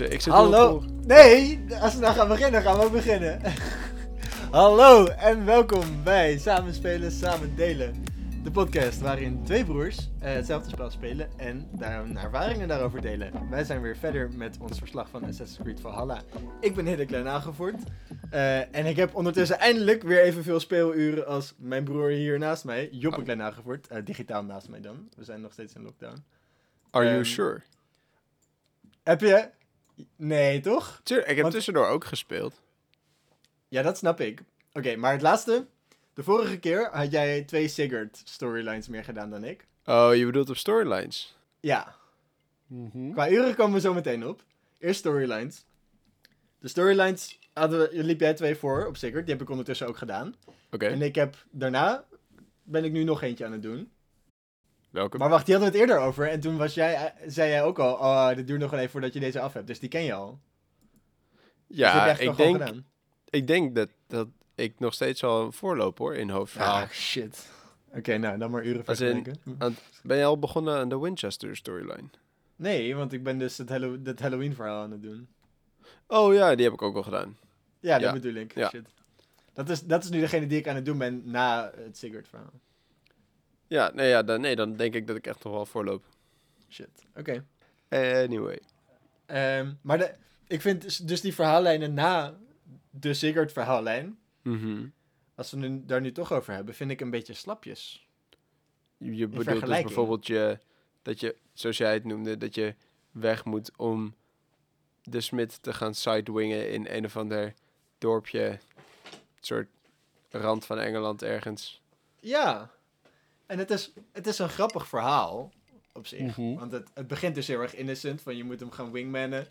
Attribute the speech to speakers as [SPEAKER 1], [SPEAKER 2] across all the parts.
[SPEAKER 1] Ik zit-
[SPEAKER 2] hallo. Nee, als we nou gaan beginnen, gaan we ook beginnen. hallo en welkom bij Samen Spelen, Samen Delen. De podcast waarin twee broers eh, hetzelfde spel spelen en daar hun ervaringen daarover delen. Wij zijn weer verder met ons verslag van Assassin's Creed Valhalla. Ik ben Hidde Klein Aangevoerd. eh, en ik heb ondertussen eindelijk weer evenveel speeluren als mijn broer hier naast mij, Joppe Klein Aangevoerd. eh, digitaal naast mij dan. We zijn nog steeds in lockdown.
[SPEAKER 1] Are you
[SPEAKER 2] Ehm,
[SPEAKER 1] sure?
[SPEAKER 2] Heb je... Nee, toch?
[SPEAKER 1] Ik heb
[SPEAKER 2] want-
[SPEAKER 1] tussendoor ook gespeeld.
[SPEAKER 2] Ja, dat snap ik. Oké, maar het laatste. De vorige keer had jij twee Sigurd storylines meer gedaan dan ik.
[SPEAKER 1] Oh, je bedoelt op storylines?
[SPEAKER 2] Ja,
[SPEAKER 1] Mhm.
[SPEAKER 2] qua uren komen we zo meteen op. Eerst storylines. De storylines hadden we, liep jij twee voor op Sigurd. Die heb ik ondertussen ook gedaan.
[SPEAKER 1] Oké,
[SPEAKER 2] En ik heb daarna ben ik nu nog eentje aan het doen.
[SPEAKER 1] Welke?
[SPEAKER 2] Maar wacht, die hadden we het eerder over. En toen was jij, eh, zei jij ook al, oh, dit duurt nog wel even voordat je deze af hebt. Dus die ken je al. Dus
[SPEAKER 1] ja, ik denk, ik denk dat, dat ik nog steeds een voorloop hoor in hoofdverhaal.
[SPEAKER 2] Ah, shit. Oké, nou, dan maar uren vergelijken.
[SPEAKER 1] Ben je al begonnen aan de Winchester storyline?
[SPEAKER 2] Nee, want ik ben dus het, het Halloween verhaal aan het doen.
[SPEAKER 1] Oh ja, die heb ik ook al gedaan.
[SPEAKER 2] Ja, dat
[SPEAKER 1] Ja.
[SPEAKER 2] bedoel ik.
[SPEAKER 1] Ja.
[SPEAKER 2] Shit. Dat is, dat is nu degene die ik aan het doen ben na het Sigurd verhaal.
[SPEAKER 1] Ja, nee, ja dan, nee, dan denk ik dat ik echt nog wel voorloop.
[SPEAKER 2] Shit. Oké.
[SPEAKER 1] Anyway.
[SPEAKER 2] Ehm, maar de, ik vind dus- die verhaallijnen na de Sigurd verhaallijn,
[SPEAKER 1] Mhm.
[SPEAKER 2] als we het daar nu toch over hebben, vind ik een beetje slapjes.
[SPEAKER 1] Je bedoelt dus bijvoorbeeld je, dat je, zoals jij het noemde, dat je weg moet om de smid te gaan sidewingen in een of ander dorpje, soort rand van Engeland ergens.
[SPEAKER 2] Ja. En het is, het is een grappig verhaal op zich.
[SPEAKER 1] Mhm.
[SPEAKER 2] Want het, het begint dus heel erg innocent, van je moet hem gaan wingmannen.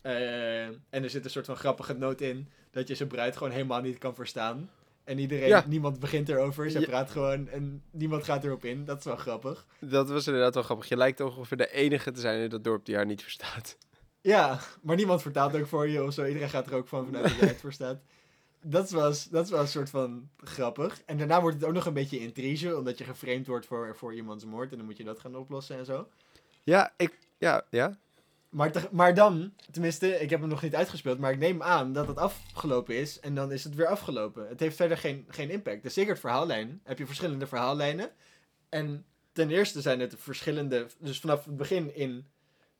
[SPEAKER 2] Eh, en er zit een soort van grappige noot in, dat je zijn bruid gewoon helemaal niet kan verstaan. En iedereen,
[SPEAKER 1] Ja.
[SPEAKER 2] niemand begint erover, ze
[SPEAKER 1] Ja.
[SPEAKER 2] praat gewoon en niemand gaat erop in. Dat is wel grappig.
[SPEAKER 1] Dat was inderdaad wel grappig. Je lijkt ongeveer de enige te zijn in dat dorp die haar niet verstaat.
[SPEAKER 2] Ja, maar niemand vertaalt ook voor je of zo. Iedereen gaat er ook van vanuit dat jij het verstaat. Dat was, dat was een soort van grappig. En daarna wordt het ook nog een beetje intrige, omdat je geframed wordt voor, voor iemands moord. En dan moet je dat gaan oplossen en zo.
[SPEAKER 1] Ja, ik, ja, ja.
[SPEAKER 2] Maar, te- maar dan, tenminste, ik heb hem nog niet uitgespeeld, maar ik neem aan dat het afgelopen is en dan is het weer afgelopen. Het heeft verder geen, geen impact. De Sigurd verhaallijn heb je verschillende verhaallijnen. En ten eerste zijn het verschillende, dus vanaf het begin in,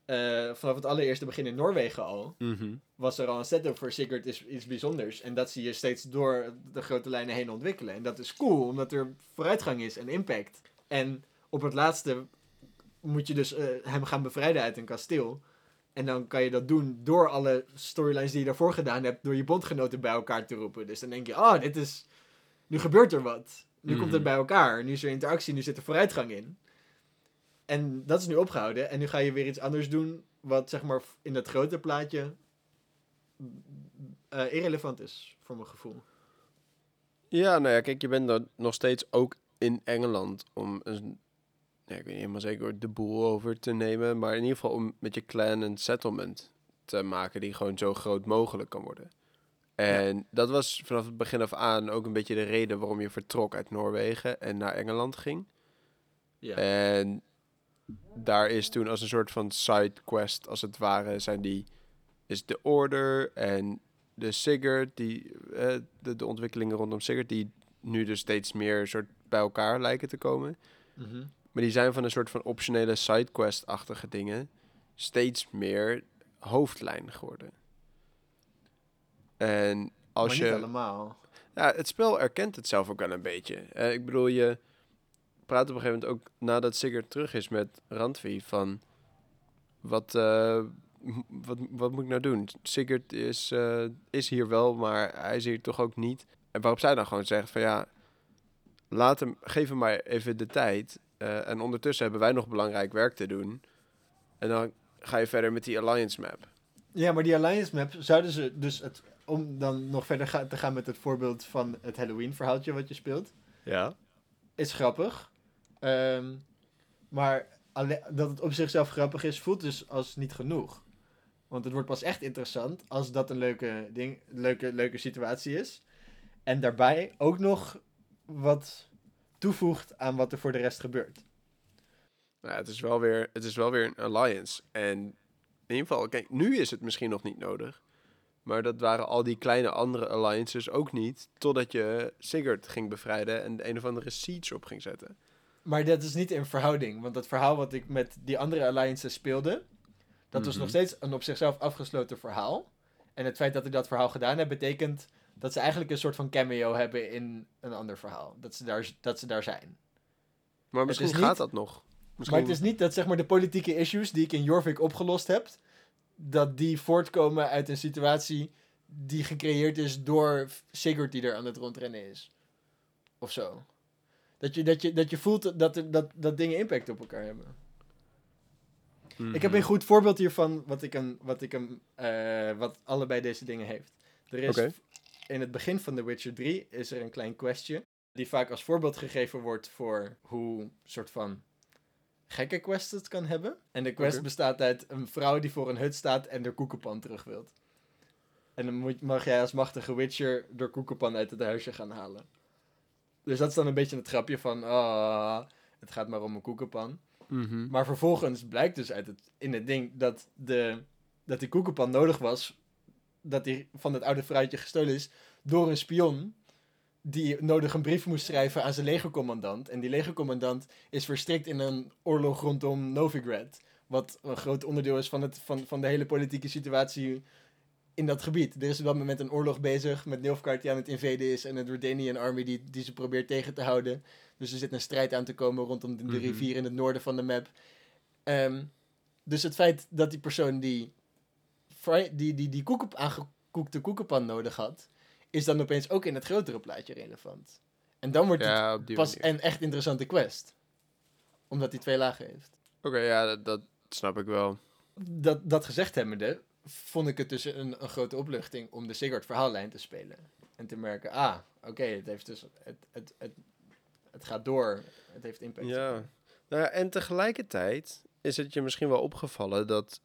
[SPEAKER 2] eh, vanaf het allereerste begin in Noorwegen al,
[SPEAKER 1] Mhm.
[SPEAKER 2] was er al een setup voor Sigurd is iets bijzonders. En dat zie je steeds door de grote lijnen heen ontwikkelen. En dat is cool, omdat er vooruitgang is en impact. En op het laatste moet je dus eh, hem gaan bevrijden uit een kasteel. En dan kan je dat doen door alle storylines die je daarvoor gedaan hebt, door je bondgenoten bij elkaar te roepen. Dus dan denk je, oh, dit is. Nu gebeurt er wat. Nu komt het
[SPEAKER 1] Mhm.
[SPEAKER 2] bij elkaar. Nu is er interactie, nu zit er vooruitgang in. En dat is nu opgehouden. En nu ga je weer iets anders doen, wat zeg maar in dat grote plaatje eh, irrelevant is, voor mijn gevoel.
[SPEAKER 1] Ja, nou ja, kijk, je bent dan nog steeds ook in Engeland om een, ja, ik weet niet helemaal zeker de boel over te nemen, maar in ieder geval om met je clan een settlement te maken die gewoon zo groot mogelijk kan worden. En dat was vanaf het begin af aan ook een beetje de reden waarom je vertrok uit Noorwegen en naar Engeland ging.
[SPEAKER 2] Ja.
[SPEAKER 1] En daar is toen als een soort van sidequest, als het ware, zijn die, is de Order en de Sigurd, die, eh, de, de ontwikkelingen rondom Sigurd, die nu dus steeds meer soort bij elkaar lijken te komen.
[SPEAKER 2] Mhm.
[SPEAKER 1] Maar die zijn van een soort van optionele sidequest-achtige dingen steeds meer hoofdlijn geworden. En als
[SPEAKER 2] maar
[SPEAKER 1] je...
[SPEAKER 2] niet allemaal.
[SPEAKER 1] Ja, het spel erkent het zelf ook wel een beetje. Eh, ik bedoel, je praat op een gegeven moment ook nadat Sigurd terug is met Randvi van wat, eh, wat, wat moet ik nou doen? Sigurd is, eh, is hier wel, maar hij is hier toch ook niet. En waarop zij dan gewoon zegt van ja, laat hem, geef hem maar even de tijd. Eh, en ondertussen hebben wij nog belangrijk werk te doen. En dan ga je verder met die Alliance map.
[SPEAKER 2] Ja, maar die Alliance map zouden ze dus het. Om dan nog verder ga- te gaan met het voorbeeld van het Halloween verhaaltje wat je speelt.
[SPEAKER 1] Ja.
[SPEAKER 2] Is grappig. Ehm, maar dat het op zichzelf grappig is, voelt dus als niet genoeg. Want het wordt pas echt interessant als dat een leuke, ding, leuke, leuke situatie is. En daarbij ook nog wat toevoegt aan wat er voor de rest gebeurt.
[SPEAKER 1] Nou, het is wel weer, het is wel weer een alliance. En In ieder geval, kijk, nu is het misschien nog niet nodig. Maar dat waren al die kleine andere alliances ook niet. Totdat je Sigurd ging bevrijden en de een of andere siege op ging zetten.
[SPEAKER 2] Maar dat is niet in verhouding. Want dat verhaal wat ik met die andere alliances speelde... dat was
[SPEAKER 1] Mhm.
[SPEAKER 2] nog steeds een op zichzelf afgesloten verhaal. En het feit dat ik dat verhaal gedaan heb... betekent dat ze eigenlijk een soort van cameo hebben in een ander verhaal. Dat ze daar, dat ze daar zijn.
[SPEAKER 1] Maar misschien
[SPEAKER 2] is
[SPEAKER 1] gaat dat nog. Misschien...
[SPEAKER 2] Maar het is niet dat zeg maar, de politieke issues die ik in Jorvik opgelost heb... dat die voortkomen uit een situatie die gecreëerd is door Sigurd die er aan het rondrennen is. Of zo. Dat je, dat je, dat je voelt dat, er, dat, dat dingen impact op elkaar hebben. Ik heb
[SPEAKER 1] Mhm.
[SPEAKER 2] een goed voorbeeld hiervan, wat, ik een, wat, ik een, eh, wat allebei deze dingen heeft. Er is in het begin van The Witcher 3 is er een klein questje, die vaak als voorbeeld gegeven wordt voor hoe soort van gekke quest het kan hebben. En de quest bestaat uit een vrouw die voor een hut staat en de koekenpan terug wilt. En dan moet, mag jij als machtige Witcher de koekenpan uit het huisje gaan halen. Dus dat is dan een beetje het grapje van, ah, het gaat maar om een koekenpan.
[SPEAKER 1] Mhm.
[SPEAKER 2] Maar vervolgens blijkt dus uit het, in het ding dat, de, dat die koekenpan nodig was. Dat die van het oude fruitje gestolen is door een spion. Die nodig een brief moest schrijven aan zijn legercommandant. En die legercommandant is verstrikt in een oorlog rondom Novigrad. Wat een groot onderdeel is van, het, van, van de hele politieke situatie in dat gebied. Er is op dat moment een oorlog bezig met Nilfgaard die aan het invaden is. En een Dordanian army die, die ze probeert tegen te houden. Dus er zit een strijd aan te komen rondom de, de
[SPEAKER 1] Mhm.
[SPEAKER 2] rivier in het noorden van de map. Ehm, dus het feit dat die persoon die, die, die, die koek, aangekoekte koekenpan nodig had, is dan opeens ook in het grotere plaatje relevant. En dan wordt het
[SPEAKER 1] Ja, die
[SPEAKER 2] pas
[SPEAKER 1] manier.
[SPEAKER 2] een echt interessante quest. Omdat hij twee lagen heeft.
[SPEAKER 1] Oké, ja, dat, dat snap ik wel.
[SPEAKER 2] Dat, dat gezegd hebbende, vond ik het dus een, een grote opluchting om de Sigurd verhaallijn te spelen. En te merken, ah, oké, het heeft dus, het, het, het, het gaat door, het heeft impact.
[SPEAKER 1] Ja. Nou ja, en tegelijkertijd is het je misschien wel opgevallen dat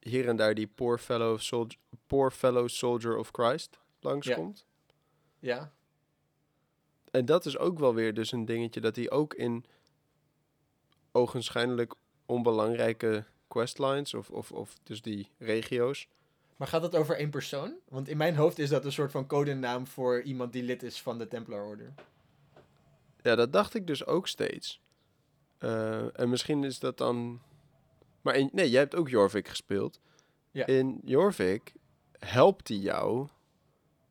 [SPEAKER 1] hier en daar die Poor Fellow Soldier, poor fellow soldier of Christ langskomt.
[SPEAKER 2] Ja,
[SPEAKER 1] En dat is ook wel weer dus een dingetje dat hij ook in ogenschijnlijk onbelangrijke questlines of, of, of dus die regio's.
[SPEAKER 2] maar gaat het over één persoon? Want in mijn hoofd is dat een soort van codenaam voor iemand die lid is van de Templar Order.
[SPEAKER 1] Ja, dat dacht ik dus ook steeds. Eh, en misschien is dat dan... Maar in, nee, jij hebt ook Jorvik gespeeld.
[SPEAKER 2] Ja.
[SPEAKER 1] In Jorvik helpt hij jou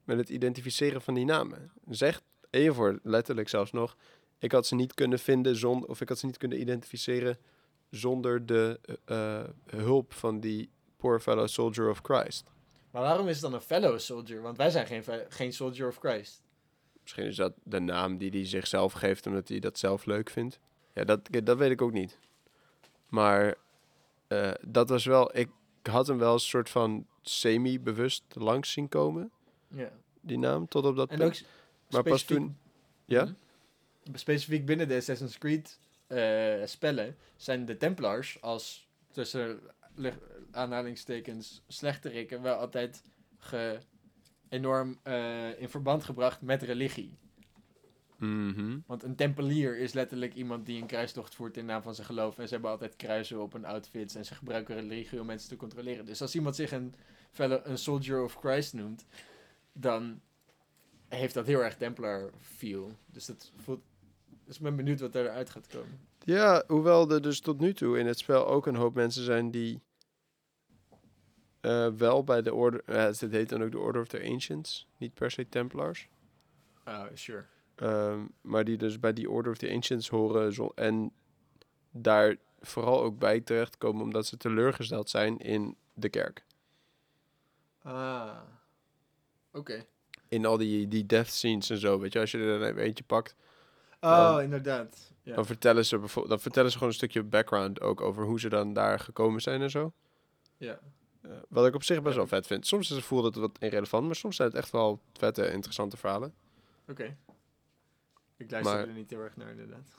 [SPEAKER 1] met het identificeren van die namen. Zegt Eivor letterlijk zelfs nog... Ik had ze niet kunnen vinden zonder... Of ik had ze niet kunnen identificeren zonder de eh, eh, hulp van die poor fellow soldier of Christ.
[SPEAKER 2] Maar waarom is het dan een fellow soldier? Want wij zijn geen, geen soldier of Christ.
[SPEAKER 1] Misschien is dat de naam die hij zichzelf geeft omdat hij dat zelf leuk vindt. Ja, dat, dat weet ik ook niet. Maar eh, dat was wel... Ik had hem wel een soort van semi-bewust langs zien komen,
[SPEAKER 2] Ja.
[SPEAKER 1] die naam, tot op dat
[SPEAKER 2] En
[SPEAKER 1] punt.
[SPEAKER 2] ook
[SPEAKER 1] Maar pas toen... Ja?
[SPEAKER 2] Mhm. Specifiek binnen de Assassin's Creed eh, spellen zijn de Templars als tussen aanhalingstekens slechterikken wel altijd ge, enorm eh, in verband gebracht met religie.
[SPEAKER 1] Mhm.
[SPEAKER 2] Want een tempelier is letterlijk iemand die een kruistocht voert in naam van zijn geloof. En ze hebben altijd kruisen op hun outfits. En ze gebruiken religie om mensen te controleren. Dus als iemand zich een, een soldier of Christ noemt, dan heeft dat heel erg Templar feel. Dus dat voelt. Dus ik ben benieuwd wat eruit gaat komen.
[SPEAKER 1] Ja, hoewel er dus tot nu toe in het spel ook een hoop mensen zijn die eh, wel bij de Order... Uh, het heet dan ook de Order of the Ancients, niet per se Templars.
[SPEAKER 2] Ah, sure.
[SPEAKER 1] Ehm, maar die dus bij die Order of the Ancients horen zo- en daar vooral ook bij terechtkomen omdat ze teleurgesteld zijn in de kerk.
[SPEAKER 2] Ah. Oké.
[SPEAKER 1] In al die, die death scenes en zo, weet je, als je er een eentje pakt,
[SPEAKER 2] Oh,
[SPEAKER 1] Dan-
[SPEAKER 2] inderdaad. Ja.
[SPEAKER 1] dan, vertellen ze dan vertellen ze gewoon een stukje background ook over hoe ze dan daar gekomen zijn en zo.
[SPEAKER 2] ja.
[SPEAKER 1] Eh, wat ik op zich best
[SPEAKER 2] Ja.
[SPEAKER 1] wel vet vind. Soms is het, voelt het wat irrelevant, maar soms zijn het echt wel vette, interessante verhalen.
[SPEAKER 2] Oké. Ik luister
[SPEAKER 1] Maar-
[SPEAKER 2] er niet heel erg naar, inderdaad.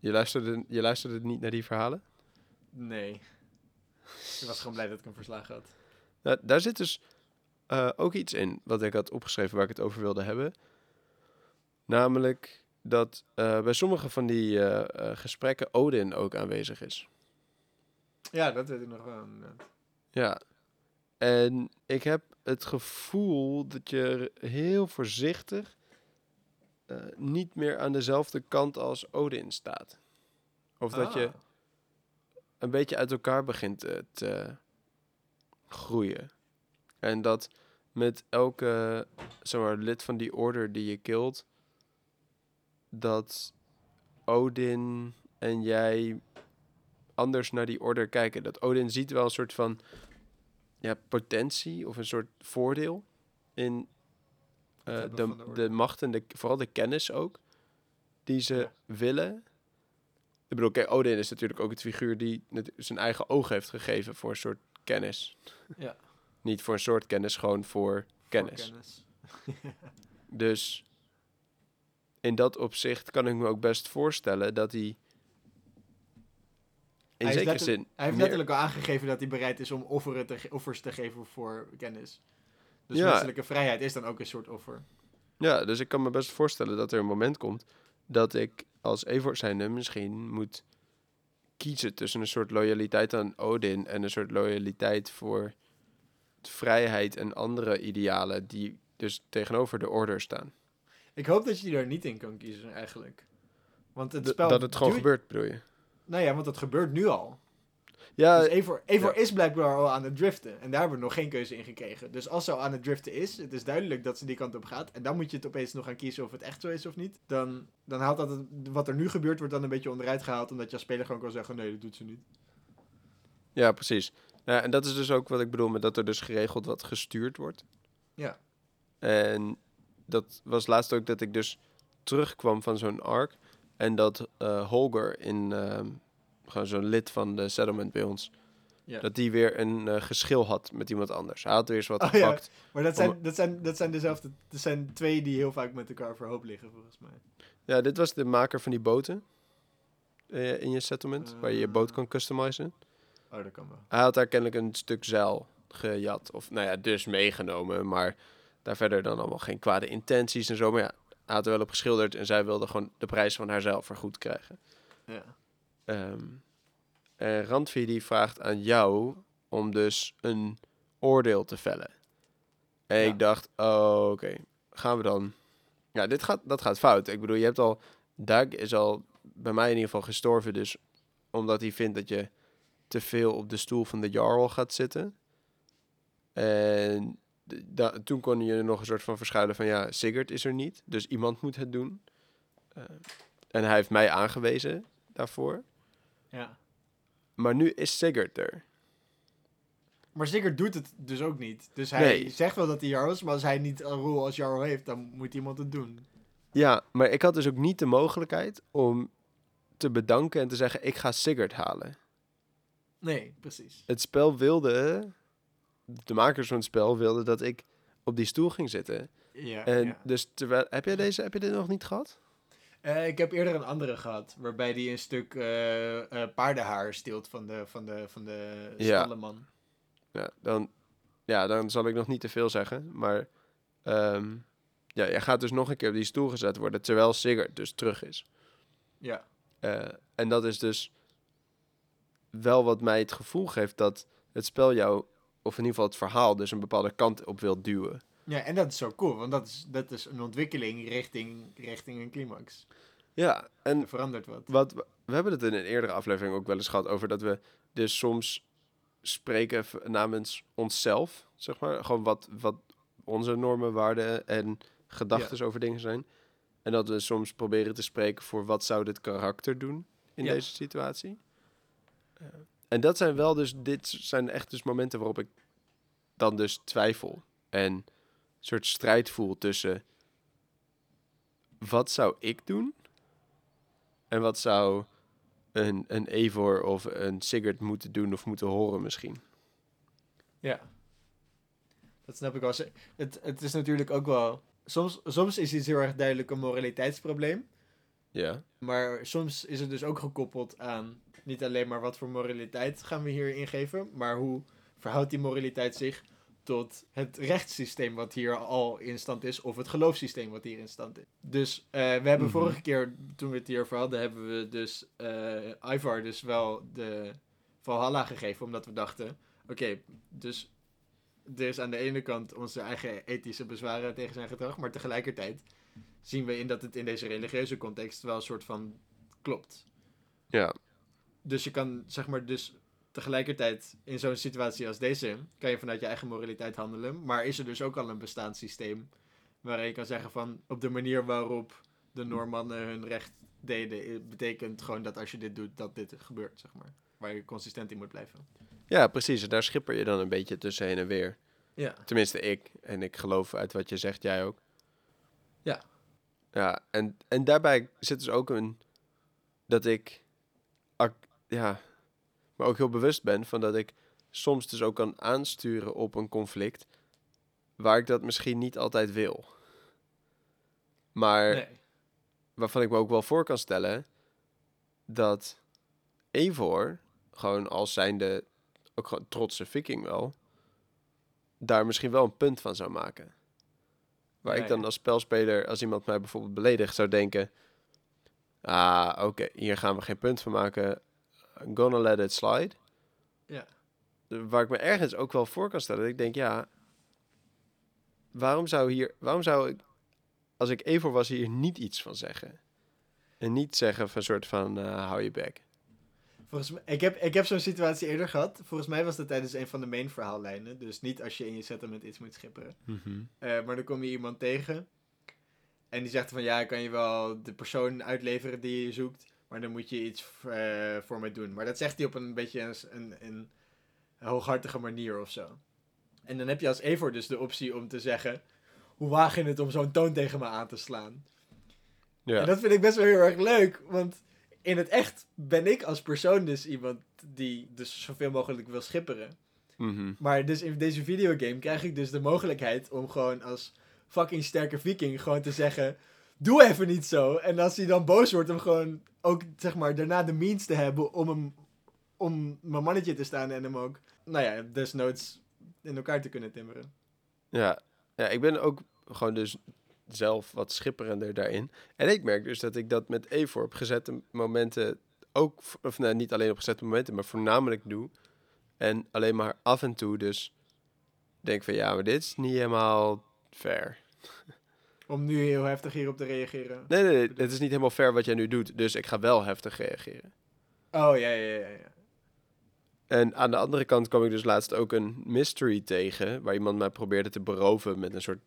[SPEAKER 1] Je luisterde, je luisterde niet naar die verhalen?
[SPEAKER 2] Nee. Ik was gewoon blij dat ik een verslagen had.
[SPEAKER 1] Nou, daar zit dus eh, ook iets in wat ik had opgeschreven waar ik het over wilde hebben. Namelijk dat eh, bij sommige van die eh, eh, gesprekken Odin ook aanwezig is.
[SPEAKER 2] Ja, dat weet ik nog wel, inderdaad.
[SPEAKER 1] Ja. En ik heb het gevoel dat je heel voorzichtig niet meer aan dezelfde kant als Odin staat. Of dat je
[SPEAKER 2] Ah.
[SPEAKER 1] een beetje uit elkaar begint te, te groeien. En dat met elke zeg maar, lid van die order die je kilt, dat Odin en jij anders naar die order kijken. Dat Odin ziet wel een soort van ja, potentie of een soort voordeel in eh, de,
[SPEAKER 2] de
[SPEAKER 1] macht en de, vooral de kennis ook, die ze
[SPEAKER 2] Ja.
[SPEAKER 1] willen. Ik bedoel, kijk, Odin is natuurlijk ook het figuur die zijn eigen oog heeft gegeven voor een soort kennis.
[SPEAKER 2] Ja.
[SPEAKER 1] Niet voor een soort kennis, gewoon voor kennis. Dus in dat opzicht kan ik me ook best voorstellen dat hij in
[SPEAKER 2] Hij
[SPEAKER 1] zekere zin
[SPEAKER 2] Hij heeft letterlijk al aangegeven dat hij bereid is om offeren te offers te geven voor kennis. Dus
[SPEAKER 1] Ja.
[SPEAKER 2] menselijke vrijheid is dan ook een soort offer.
[SPEAKER 1] Ja, dus ik kan me best voorstellen dat er een moment komt dat ik als Eivor zijnde misschien moet kiezen tussen een soort loyaliteit aan Odin en een soort loyaliteit voor vrijheid en andere idealen die dus tegenover de order staan.
[SPEAKER 2] Ik hoop dat je daar niet in kan kiezen, eigenlijk. Want het spel...
[SPEAKER 1] dat het gewoon gebeurt, bedoel je?
[SPEAKER 2] Nou ja, want dat gebeurt nu al.
[SPEAKER 1] Ja,
[SPEAKER 2] dus Evor, Evor
[SPEAKER 1] ja.
[SPEAKER 2] is blijkbaar al aan het driften. En daar hebben we nog geen keuze in gekregen. Dus als ze al aan het driften is, het is duidelijk dat ze die kant op gaat. En dan moet je het opeens nog gaan kiezen of het echt zo is of niet. Dan, dan haalt dat het, wat er nu gebeurt, wordt dan een beetje onderuit gehaald. Omdat je als speler gewoon kan zeggen, nee, dat doet ze niet.
[SPEAKER 1] Ja, precies. Ja, en dat is dus ook wat ik bedoel met dat er dus geregeld wat gestuurd wordt.
[SPEAKER 2] Ja.
[SPEAKER 1] En dat was laatst ook dat ik dus terugkwam van zo'n arc. En dat eh, Holger in ehm, gewoon zo'n lid van de settlement bij ons.
[SPEAKER 2] Ja.
[SPEAKER 1] Dat die weer een eh, geschil had met iemand anders. Hij had weer eens wat
[SPEAKER 2] Oh, ja.
[SPEAKER 1] gepakt.
[SPEAKER 2] Maar dat
[SPEAKER 1] Om-
[SPEAKER 2] zijn, dat, zijn, dat zijn dezelfde... Dat zijn twee die heel vaak met elkaar overhoop liggen, volgens mij.
[SPEAKER 1] Ja, dit was de maker van die boten. eh, in je settlement. waar je je boot kan customizen.
[SPEAKER 2] Oh, dat kan wel.
[SPEAKER 1] Hij had daar kennelijk een stuk zeil gejat. Of nou ja, dus meegenomen. Maar daar verder dan allemaal geen kwade intenties en zo. Maar ja, hij had er wel op geschilderd. En zij wilde gewoon de prijs van haar zeil vergoed krijgen.
[SPEAKER 2] Ja.
[SPEAKER 1] Ehm en Randvi die vraagt aan jou om dus een oordeel te vellen. En
[SPEAKER 2] Ja.
[SPEAKER 1] ik dacht, oh, oké, gaan we dan... Ja, dit gaat, dat gaat fout. Ik bedoel, je hebt al... Dag is al bij mij in ieder geval gestorven, dus omdat hij vindt dat je te veel op de stoel van de Jarl gaat zitten. En da- toen kon je nog een soort van verschuilen van, ja, Sigurd is er niet, dus iemand moet het doen. Eh, en hij heeft mij aangewezen daarvoor.
[SPEAKER 2] ja.
[SPEAKER 1] Maar nu is Sigurd er.
[SPEAKER 2] Maar Sigurd doet het dus ook niet. Dus hij
[SPEAKER 1] Nee.
[SPEAKER 2] zegt wel dat hij Jarl is, maar als hij niet een rol als Jarl heeft, dan moet iemand het doen.
[SPEAKER 1] Ja, maar ik had dus ook niet de mogelijkheid om te bedanken en te zeggen: ik ga Sigurd halen.
[SPEAKER 2] Nee, precies.
[SPEAKER 1] Het spel wilde, de makers van het spel wilden dat ik op die stoel ging zitten.
[SPEAKER 2] Ja,
[SPEAKER 1] En
[SPEAKER 2] ja.
[SPEAKER 1] dus terwijl, heb jij deze, heb je dit nog niet gehad?
[SPEAKER 2] Eh, ik heb eerder een andere gehad, waarbij hij een stuk eh, eh, paardenhaar steelt van de, van de, van de
[SPEAKER 1] Ja.
[SPEAKER 2] stallenman.
[SPEAKER 1] Ja, dan, ja, dan zal ik nog niet te veel zeggen. Maar ehm, ja, jij gaat dus nog een keer op die stoel gezet worden, terwijl Sigurd dus terug is.
[SPEAKER 2] Ja.
[SPEAKER 1] En dat is dus wel wat mij het gevoel geeft dat het spel jou, of in ieder geval het verhaal, dus een bepaalde kant op wil duwen.
[SPEAKER 2] ja, en dat is zo cool, want dat is, dat is een ontwikkeling richting, richting een climax.
[SPEAKER 1] Ja, en
[SPEAKER 2] Er verandert wat.
[SPEAKER 1] wat, we- hebben het in een eerdere aflevering ook wel eens gehad over dat we dus soms spreken namens onszelf, zeg maar. Gewoon wat, wat onze normen, waarden en gedachten over dingen zijn. En dat we soms proberen te spreken voor wat zou dit karakter doen in
[SPEAKER 2] Ja.
[SPEAKER 1] deze situatie. En dat zijn wel dus, dit zijn echt dus momenten waarop ik dan dus twijfel. En een soort strijd voel tussen wat zou ik doen? En wat zou een, een Evor of een Sigurd moeten doen of moeten horen misschien?
[SPEAKER 2] Ja. Dat snap ik wel. Het, het is natuurlijk ook wel... Soms, soms is iets heel erg duidelijk een moraliteitsprobleem.
[SPEAKER 1] Ja.
[SPEAKER 2] Maar soms is het dus ook gekoppeld aan niet alleen maar wat voor moraliteit gaan we hier ingeven, maar hoe verhoudt die moraliteit zich tot het rechtssysteem wat hier al in stand is, of het geloofssysteem wat hier in stand is. Dus eh, we hebben
[SPEAKER 1] Mhm.
[SPEAKER 2] vorige keer, toen we het hierover hadden, hebben we dus eh Ivar dus wel de Valhalla gegeven, omdat we dachten, oké, dus er is aan de ene kant onze eigen ethische bezwaren tegen zijn gedrag, maar tegelijkertijd zien we in dat het in deze religieuze context wel een soort van klopt.
[SPEAKER 1] Ja,
[SPEAKER 2] Dus je kan, zeg maar, dus tegelijkertijd in zo'n situatie als deze, kan je vanuit je eigen moraliteit handelen, maar is er dus ook al een bestaanssysteem waarin je kan zeggen van, op de manier waarop de Noormannen hun recht deden, betekent gewoon dat als je dit doet, dat dit gebeurt, zeg maar. Waar je consistent in moet blijven.
[SPEAKER 1] ja precies. En daar schipper je dan een beetje tussen heen en weer.
[SPEAKER 2] Ja.
[SPEAKER 1] Tenminste, ik. En ik geloof uit wat je zegt, jij ook.
[SPEAKER 2] Ja.
[SPEAKER 1] Ja, en, en daarbij zit dus ook een... Dat ik... ja, me ook heel bewust ben van dat ik soms dus ook kan aansturen op een conflict... waar ik dat misschien niet altijd wil. Maar
[SPEAKER 2] Nee.
[SPEAKER 1] waarvan ik me ook wel voor kan stellen... dat Eivor, gewoon als zijnde... ook gewoon trotse viking wel... daar misschien wel een punt van zou maken. Waar ik dan als spelspeler, als iemand mij bijvoorbeeld beledigt, zou denken... Ah, oké, hier gaan we geen punt van maken. I'm gonna let it slide.
[SPEAKER 2] Ja.
[SPEAKER 1] Waar ik me ergens ook wel voor kan stellen. Dat ik denk, ja... Waarom zou hier... Waarom zou ik, als ik Evor was, hier niet iets van zeggen? En niet zeggen van soort van, eh, hou je bek.
[SPEAKER 2] Volgens mij, ik heb, ik heb zo'n situatie eerder gehad. Volgens mij was dat tijdens een van de main verhaallijnen. Dus niet als je in je settlement iets moet schipperen. Eh, maar dan kom je iemand tegen. En die zegt van ja, kan je wel de persoon uitleveren die je zoekt. Maar dan moet je iets eh, voor mij doen. Maar dat zegt hij op een beetje een, een, een hooghartige manier of zo. En dan heb je als Evor dus de optie om te zeggen... Hoe waag je het om zo'n toon tegen me aan te slaan?
[SPEAKER 1] Ja.
[SPEAKER 2] En dat vind ik best wel heel erg leuk. Want in het echt ben ik als persoon dus iemand die dus zoveel mogelijk wil schipperen.
[SPEAKER 1] Mhm.
[SPEAKER 2] Maar dus in deze videogame krijg ik dus de mogelijkheid om gewoon als fucking sterke viking gewoon te zeggen... Doe even niet zo. En als hij dan boos wordt, om gewoon ook zeg maar daarna de means te hebben om hem... Om mijn mannetje te staan en hem ook, nou ja, desnoods in elkaar te kunnen timmeren.
[SPEAKER 1] Ja. ja, ik ben ook gewoon dus zelf wat schipperender daarin. En ik merk dus dat ik dat met Evor op gezette momenten ook, of nou, niet alleen op gezette momenten, maar voornamelijk doe. En alleen maar af en toe dus denk van ja, maar dit is niet helemaal fair.
[SPEAKER 2] Om nu heel heftig hierop te reageren.
[SPEAKER 1] Nee, nee, nee, het is niet helemaal fair wat jij nu doet, dus ik ga wel heftig reageren.
[SPEAKER 2] Oh, ja, ja, ja, ja.
[SPEAKER 1] En aan de andere kant kwam ik dus laatst ook een mystery tegen, waar iemand mij probeerde te beroven met een soort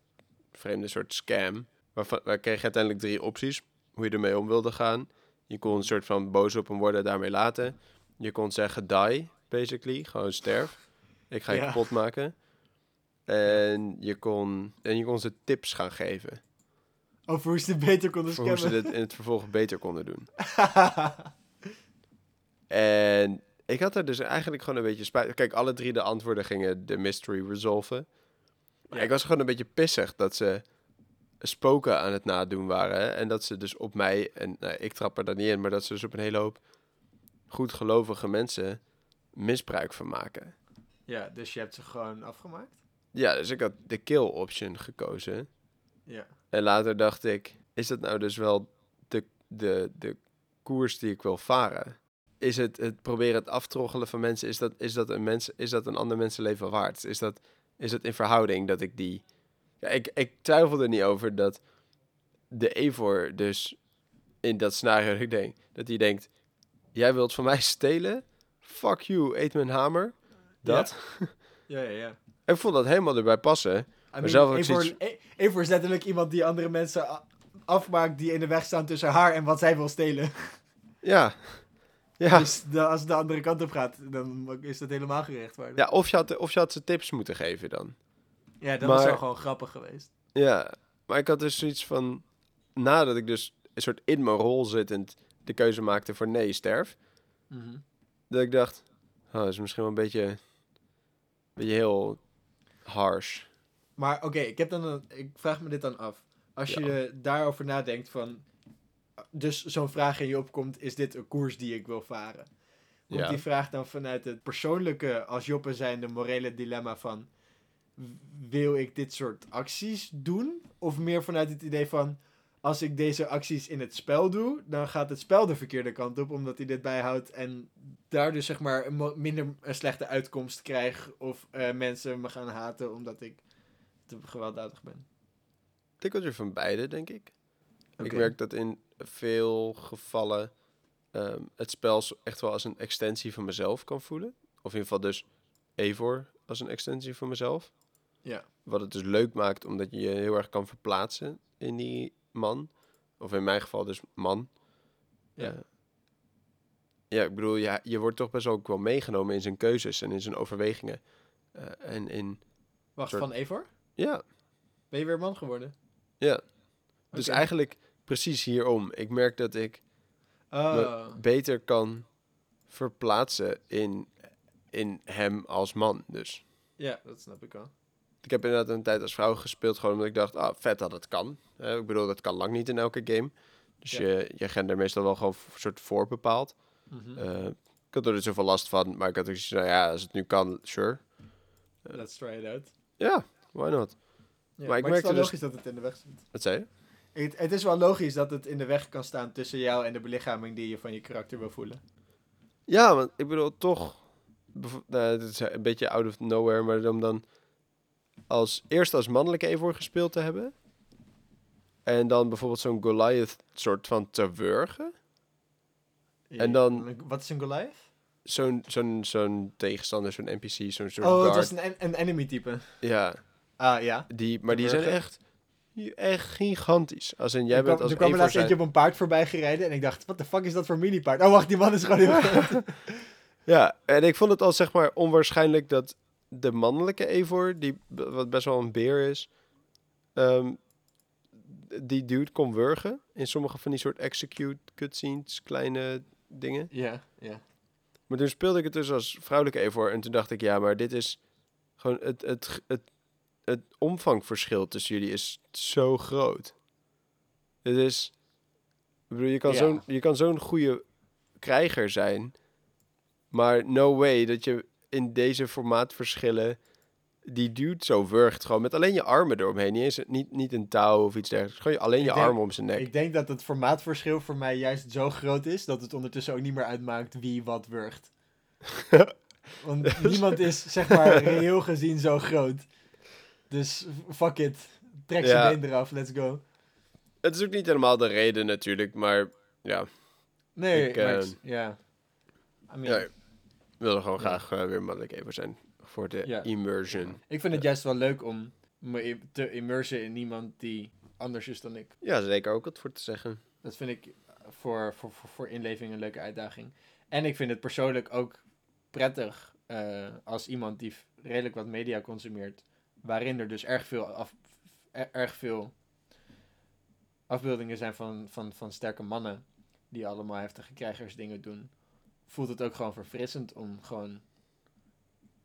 [SPEAKER 1] vreemde soort scam. Waarvan, waar kreeg je uiteindelijk drie opties, hoe je ermee om wilde gaan. Je kon een soort van boos op hem worden, daarmee laten. Je kon zeggen die, basically, gewoon sterf. Ik ga je
[SPEAKER 2] Ja.
[SPEAKER 1] kapot maken. En je, kon, en je kon ze tips gaan geven,
[SPEAKER 2] Over hoe ze het beter konden
[SPEAKER 1] voor hoe
[SPEAKER 2] scammen.
[SPEAKER 1] ze dit in het vervolg beter konden doen. En ik had er dus eigenlijk gewoon een beetje spijt. Kijk, alle drie de antwoorden gingen de mystery resolven. Maar
[SPEAKER 2] Ja.
[SPEAKER 1] ik was gewoon een beetje pissig dat ze spoken aan het nadoen waren. hè. En dat ze dus op mij, en nou, ik trap er dan niet in, maar dat ze dus op een hele hoop goedgelovige mensen misbruik van maken.
[SPEAKER 2] ja, dus je hebt ze gewoon afgemaakt?
[SPEAKER 1] Ja, dus ik had de kill option gekozen.
[SPEAKER 2] Ja.
[SPEAKER 1] En later dacht ik, is dat nou dus wel de, de, de koers die ik wil varen? Is het het proberen het aftroggelen van mensen, is dat, is dat, een, mens, is dat een ander mensenleven waard? Is dat, is dat in verhouding dat ik die... Ja, ik, ik twijfel er niet over dat de Evor dus in dat scenario, dat ik denk, dat hij denkt, jij wilt van mij stelen? Fuck you, eet mijn hamer. Dat.
[SPEAKER 2] Ja, ja, ja.
[SPEAKER 1] Ik vond dat helemaal erbij passen.
[SPEAKER 2] I mean,
[SPEAKER 1] zelf ook
[SPEAKER 2] Eivor,
[SPEAKER 1] zoiets-
[SPEAKER 2] E- Eivor is letterlijk iemand die andere mensen afmaakt die in de weg staan tussen haar en wat zij wil stelen.
[SPEAKER 1] Ja. Ja.
[SPEAKER 2] Dus de- als het de andere kant op gaat, dan is dat helemaal gerechtvaardigd.
[SPEAKER 1] Ja, of je, had, of je had ze tips moeten geven dan.
[SPEAKER 2] Ja, dat was
[SPEAKER 1] Maar-
[SPEAKER 2] wel gewoon grappig geweest.
[SPEAKER 1] Ja, maar ik had dus zoiets van... Nadat ik dus een soort in mijn rol zittend de keuze maakte voor nee, sterf. Dat ik dacht, oh, dat is misschien wel een beetje... Een beetje heel harsh.
[SPEAKER 2] Maar oké, ik heb dan een, ik vraag me dit dan af. Als
[SPEAKER 1] Ja.
[SPEAKER 2] je daarover nadenkt van, dus zo'n vraag in je opkomt, is dit een koers die ik wil varen? Komt
[SPEAKER 1] Ja.
[SPEAKER 2] die vraag dan vanuit het persoonlijke, als Joppe zijn, de morele dilemma van, wil ik dit soort acties doen? Of meer vanuit het idee van, als ik deze acties in het spel doe, dan gaat het spel de verkeerde kant op, omdat hij dit bijhoudt en daar dus zeg maar een minder een slechte uitkomst krijg. Of eh, mensen me gaan haten omdat ik te gewelddadig ben.
[SPEAKER 1] tikkeltje van beide, denk ik. Ik merk dat in veel gevallen ehm, het spel echt wel als een extensie van mezelf kan voelen. Of in ieder geval dus Evor als een extensie van mezelf.
[SPEAKER 2] Ja.
[SPEAKER 1] Wat het dus leuk maakt, omdat je je heel erg kan verplaatsen in die man. Of in mijn geval dus man.
[SPEAKER 2] Ja.
[SPEAKER 1] Eh, ja, ik bedoel, ja, je wordt toch best wel ook wel meegenomen in zijn keuzes en in zijn overwegingen. Eh, en in,
[SPEAKER 2] Wacht,
[SPEAKER 1] soort-
[SPEAKER 2] van Evor?
[SPEAKER 1] ja,
[SPEAKER 2] Ben je weer man geworden?
[SPEAKER 1] ja. Dus eigenlijk precies hierom. Ik merk dat ik
[SPEAKER 2] Oh.
[SPEAKER 1] beter kan verplaatsen in, in hem als man. Dus
[SPEAKER 2] Ja, dat snap ik wel.
[SPEAKER 1] ik heb inderdaad een tijd als vrouw gespeeld, gewoon omdat ik dacht, ah, vet dat het kan. Eh, ik bedoel, dat kan lang niet in elke game. Dus
[SPEAKER 2] Ja.
[SPEAKER 1] je, je gender meestal wel gewoon een soort voor bepaald.
[SPEAKER 2] Mhm.
[SPEAKER 1] Eh, ik had er niet zoveel last van, maar ik had ook zoiets nou ja, als het nu kan, sure.
[SPEAKER 2] Let's try it out.
[SPEAKER 1] Ja, why not?
[SPEAKER 2] Ja,
[SPEAKER 1] Maar ik
[SPEAKER 2] het is wel
[SPEAKER 1] merkte dus-
[SPEAKER 2] logisch dat het in de weg zit.
[SPEAKER 1] Wat zei je?
[SPEAKER 2] Het, het is wel logisch dat het in de weg kan staan tussen jou en de belichaming die je van je karakter wil voelen.
[SPEAKER 1] Ja, want ik bedoel toch. Nou, dit is een beetje out of nowhere, maar om dan als eerst als mannelijke Eivor gespeeld te hebben. En dan bijvoorbeeld zo'n Goliath soort van te wurgen. En dan-
[SPEAKER 2] Wat is een Goliath?
[SPEAKER 1] Zo'n zo'n zo'n tegenstander, zo'n NPC, zo'n soort
[SPEAKER 2] Oh, het
[SPEAKER 1] guard.
[SPEAKER 2] is een, en- een enemy type.
[SPEAKER 1] Ja,
[SPEAKER 2] Ah, ja.
[SPEAKER 1] die, maar die zijn echt, echt gigantisch. Als in, jij bent
[SPEAKER 2] kwam,
[SPEAKER 1] als
[SPEAKER 2] er kwam er laatst eentje op een paard voorbij gereden en ik dacht, wat de fuck is dat voor mini-paard? Oh, wacht, die man is gewoon heel groot.
[SPEAKER 1] Ja, en ik vond het al zeg maar onwaarschijnlijk dat de mannelijke Eivor, die wat best wel een beer is, ehm, die dude kon wurgen in sommige van die soort execute cutscenes, kleine dingen.
[SPEAKER 2] ja, ja.
[SPEAKER 1] Maar toen speelde ik het dus als vrouwelijke Eivor en toen dacht ik, ja, maar dit is gewoon het, het, het, het, het omvangverschil tussen jullie is zo groot. Het is, ik bedoel, je kan
[SPEAKER 2] Ja.
[SPEAKER 1] zo'n je kan zo'n goede krijger zijn, maar no way dat je in deze formaatverschillen die dude zo wurgt gewoon met alleen je armen eromheen, niet eens niet, niet een touw of iets dergelijks, gewoon alleen je armen om zijn nek.
[SPEAKER 2] Ik denk dat het formaatverschil voor mij juist zo groot is dat het ondertussen ook niet meer uitmaakt wie wat wurgt. Want niemand is, zeg maar, reëel gezien zo groot. Dus fuck it. Trek
[SPEAKER 1] Ja.
[SPEAKER 2] zijn been eraf, let's go.
[SPEAKER 1] Het is ook niet helemaal de reden natuurlijk, maar ja,
[SPEAKER 2] Nee,
[SPEAKER 1] Ik, eh,
[SPEAKER 2] ja. I mean,
[SPEAKER 1] Ja, ik wilde gewoon
[SPEAKER 2] Ja.
[SPEAKER 1] graag eh, weer mannelijk even zijn voor de
[SPEAKER 2] Ja.
[SPEAKER 1] immersion.
[SPEAKER 2] Ik vind het juist wel leuk om me te immersen in iemand die anders is dan ik.
[SPEAKER 1] Ja, zeker ook wat voor te zeggen.
[SPEAKER 2] Dat vind ik voor, voor, voor, voor inleving een leuke uitdaging. En ik vind het persoonlijk ook prettig eh, als iemand die redelijk wat media consumeert, waarin er dus erg veel, af, er- erg veel afbeeldingen zijn van, van, van sterke mannen die allemaal heftige krijgersdingen doen, voelt het ook gewoon verfrissend om gewoon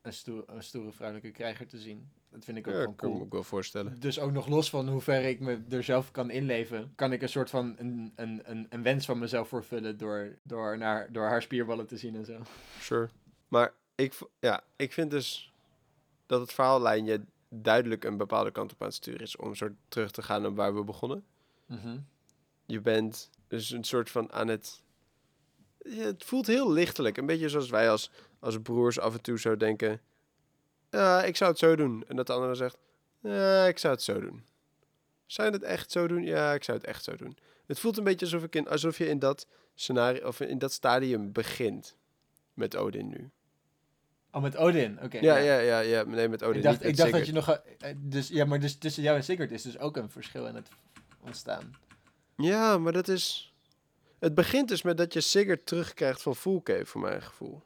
[SPEAKER 2] een, stoer, een stoere vrouwelijke krijger te zien. Dat vind ik ook
[SPEAKER 1] Ja,
[SPEAKER 2] gewoon
[SPEAKER 1] kan
[SPEAKER 2] cool.
[SPEAKER 1] me ook wel voorstellen.
[SPEAKER 2] Dus ook nog los van hoe ver ik me er zelf kan inleven, kan ik een soort van een, een, een, een wens van mezelf vervullen door, door, naar, door haar spierballen te zien en zo.
[SPEAKER 1] Sure. Maar ik, ja, ik vind dus dat het verhaallijnje duidelijk een bepaalde kant op aan het sturen is. Om soort terug te gaan naar waar we begonnen. Je bent dus een soort van aan het... Het voelt heel lichtelijk. Een beetje zoals wij als, als broers af en toe zo denken... Ja, ik zou het zo doen. En dat de andere zegt... Ja, ik zou het zo doen. Zou je het echt zo doen? Ja, ik zou het echt zo doen. Het voelt een beetje alsof, ik in, alsof je in dat scenario... Of in dat stadium begint. Met Odin nu.
[SPEAKER 2] Oh, met Odin, oké.
[SPEAKER 1] Ja, ja, ja, ja. Nee, met Odin.
[SPEAKER 2] ik dacht, ik dacht dat je nog... eh, Dus, ja, maar dus tussen jou en Sigurd is dus ook een verschil in het ontstaan.
[SPEAKER 1] Ja, maar dat is... Het begint dus met dat je Sigurd terugkrijgt van Full Cave, voor mijn gevoel.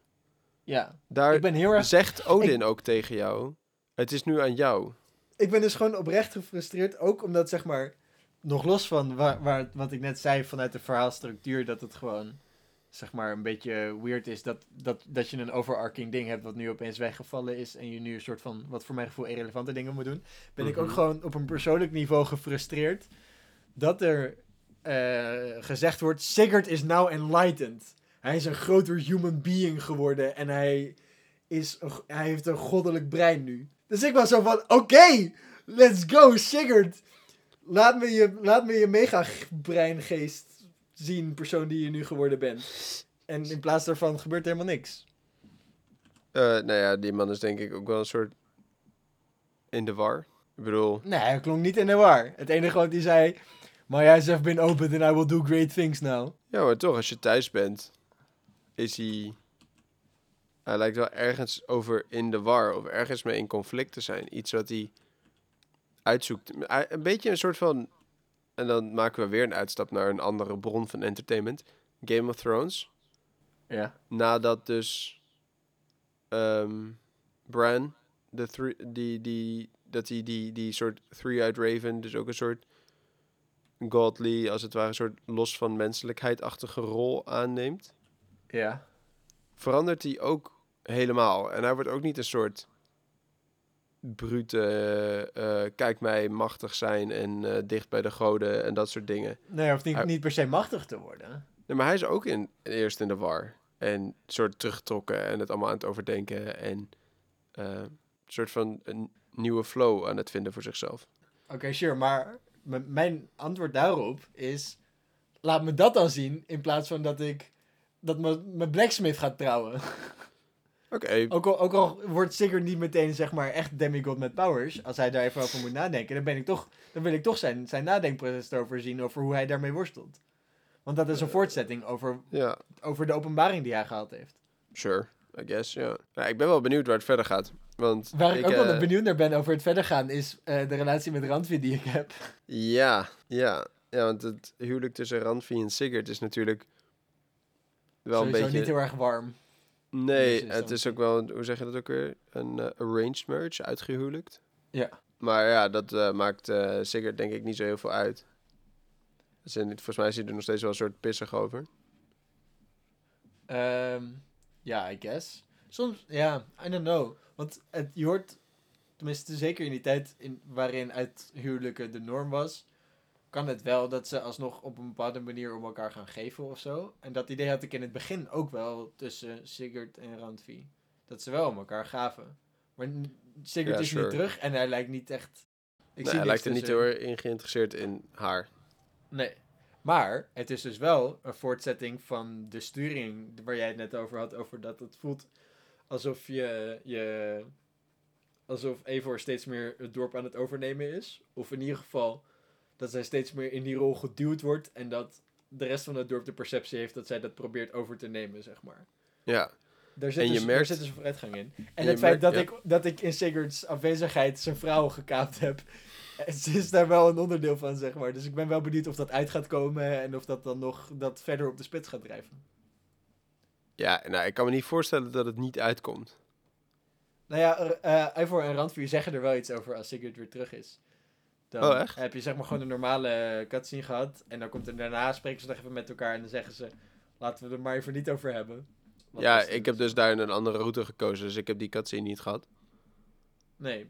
[SPEAKER 2] Ja,
[SPEAKER 1] Daar
[SPEAKER 2] ik ben heel erg...
[SPEAKER 1] zegt Odin ook tegen jou... Het is nu aan jou.
[SPEAKER 2] Ik ben dus gewoon oprecht gefrustreerd, ook omdat zeg maar... Nog los van waar, waar, wat ik net zei vanuit de verhaalstructuur, dat het gewoon zeg maar een beetje weird is dat, dat, dat je een overarching ding hebt wat nu opeens weggevallen is en je nu een soort van, wat voor mijn gevoel irrelevante dingen moet doen, ben ik ook
[SPEAKER 1] Mhm.
[SPEAKER 2] gewoon op een persoonlijk niveau gefrustreerd dat er eh, gezegd wordt, Sigurd is now enlightened. Hij is een groter human being geworden en hij, is, hij heeft een goddelijk brein nu. Dus ik was zo van, oké, let's go Sigurd. Laat me je, laat me je mega breingeest zien, persoon die je nu geworden bent. En in plaats daarvan gebeurt er helemaal niks.
[SPEAKER 1] Eh, nou ja, die man is denk ik ook wel een soort in de war. Ik bedoel,
[SPEAKER 2] Nee, hij klonk niet in de war. Het enige wat hij zei... My eyes have been opened and I will do great things now.
[SPEAKER 1] ja, maar toch, als je thuis bent, is hij. Hij lijkt wel ergens over in de war of ergens mee in conflict te zijn. Iets wat hij uitzoekt. Een beetje een soort van. En dan maken we weer een uitstap naar een andere bron van entertainment: Game of Thrones.
[SPEAKER 2] Ja.
[SPEAKER 1] Nadat dus. ehm Bran, de three, die, die, dat hij die, die soort Three-Eyed Raven, dus ook een soort godly, als het ware, een soort los van menselijkheid-achtige rol aanneemt,
[SPEAKER 2] Ja.
[SPEAKER 1] verandert hij ook helemaal. En hij wordt ook niet een soort brute, eh, kijk mij machtig zijn en eh, dicht bij de goden en dat soort dingen.
[SPEAKER 2] Nee, hoeft niet,
[SPEAKER 1] Hij-
[SPEAKER 2] niet per se machtig te worden.
[SPEAKER 1] Nee, maar hij is ook in, eerst in de war. En soort teruggetrokken en het allemaal aan het overdenken. En een soort van een nieuwe flow aan het vinden voor zichzelf.
[SPEAKER 2] Oké, sure, maar mijn antwoord daarop is... Laat me dat dan zien, in plaats van dat ik... Dat mijn Blacksmith gaat trouwen.
[SPEAKER 1] Oké,
[SPEAKER 2] Ook al, ook al wordt Sigurd niet meteen, zeg maar, echt demigod met powers. Als hij daar even over moet nadenken, dan, ben ik toch, dan wil ik toch zijn, zijn nadenkproces erover zien over hoe hij daarmee worstelt. Want dat is een voortzetting over, over de openbaring die hij gehad heeft.
[SPEAKER 1] sure, I guess, ja. Nou, ik ben wel benieuwd waar het verder gaat. Want
[SPEAKER 2] Waar ik, ook wel
[SPEAKER 1] eh,
[SPEAKER 2] benieuwd naar ben over het verder gaan, is eh, de relatie met Randvi die ik heb.
[SPEAKER 1] Ja, ja. Ja, want het huwelijk tussen Randvi en Sigurd is natuurlijk wel een beetje...
[SPEAKER 2] niet heel erg warm.
[SPEAKER 1] Nee, het is ook wel, een- hoe zeg je dat ook weer? Een eh, arranged marriage, uitgehuwelijkt.
[SPEAKER 2] Ja.
[SPEAKER 1] Maar ja, dat eh, maakt eh Sigurd denk ik niet zo heel veel uit. En volgens mij is hij er nog steeds wel een soort pissig over.
[SPEAKER 2] Ehm, ja, I guess. Soms, ja, I don't know. Want het, je hoort, tenminste zeker in die tijd in, waarin uithuwelijken de norm was, kan het wel dat ze alsnog op een bepaalde manier om elkaar gaan geven of zo. En dat idee had ik in het begin ook wel tussen Sigurd en Randvi. Dat ze wel om elkaar gaven. Maar Sigurd
[SPEAKER 1] Ja,
[SPEAKER 2] is
[SPEAKER 1] sure.
[SPEAKER 2] nu terug en hij lijkt niet echt... Ik
[SPEAKER 1] nee,
[SPEAKER 2] zie
[SPEAKER 1] hij lijkt er niet heel erg in geïnteresseerd in haar.
[SPEAKER 2] Nee. Maar het is dus wel een voortzetting van de sturing waar jij het net over had. Over dat het voelt alsof je, je alsof Evor steeds meer het dorp aan het overnemen is. Of in ieder geval dat zij steeds meer in die rol geduwd wordt. En dat de rest van het dorp de perceptie heeft dat zij dat probeert over te nemen, zeg maar.
[SPEAKER 1] Ja,
[SPEAKER 2] Daar zit,
[SPEAKER 1] En je
[SPEAKER 2] dus,
[SPEAKER 1] merkt-
[SPEAKER 2] daar zit dus vooruitgang in. En, het feit
[SPEAKER 1] merkt-
[SPEAKER 2] dat,
[SPEAKER 1] ja.
[SPEAKER 2] ik, dat ik in Sigurd's afwezigheid zijn vrouw gekaapt heb, ze is daar wel een onderdeel van, zeg maar. Dus ik ben wel benieuwd of dat uit gaat komen en of dat dan nog dat verder op de spits gaat drijven.
[SPEAKER 1] ja nou, ik kan me niet voorstellen dat het niet uitkomt.
[SPEAKER 2] Nou ja, eh Ivor en Randvuur zeggen er wel iets over als Sigurd weer terug is. Dan
[SPEAKER 1] Oh, echt?
[SPEAKER 2] heb je zeg maar gewoon een normale cutscene gehad. En dan komt er daarna, spreken ze nog even met elkaar en dan zeggen ze... Laten we er maar even niet over hebben. Wat
[SPEAKER 1] ja,
[SPEAKER 2] er
[SPEAKER 1] ik heb dus daar een andere route gekozen, dus ik heb die cutscene niet gehad.
[SPEAKER 2] Nee,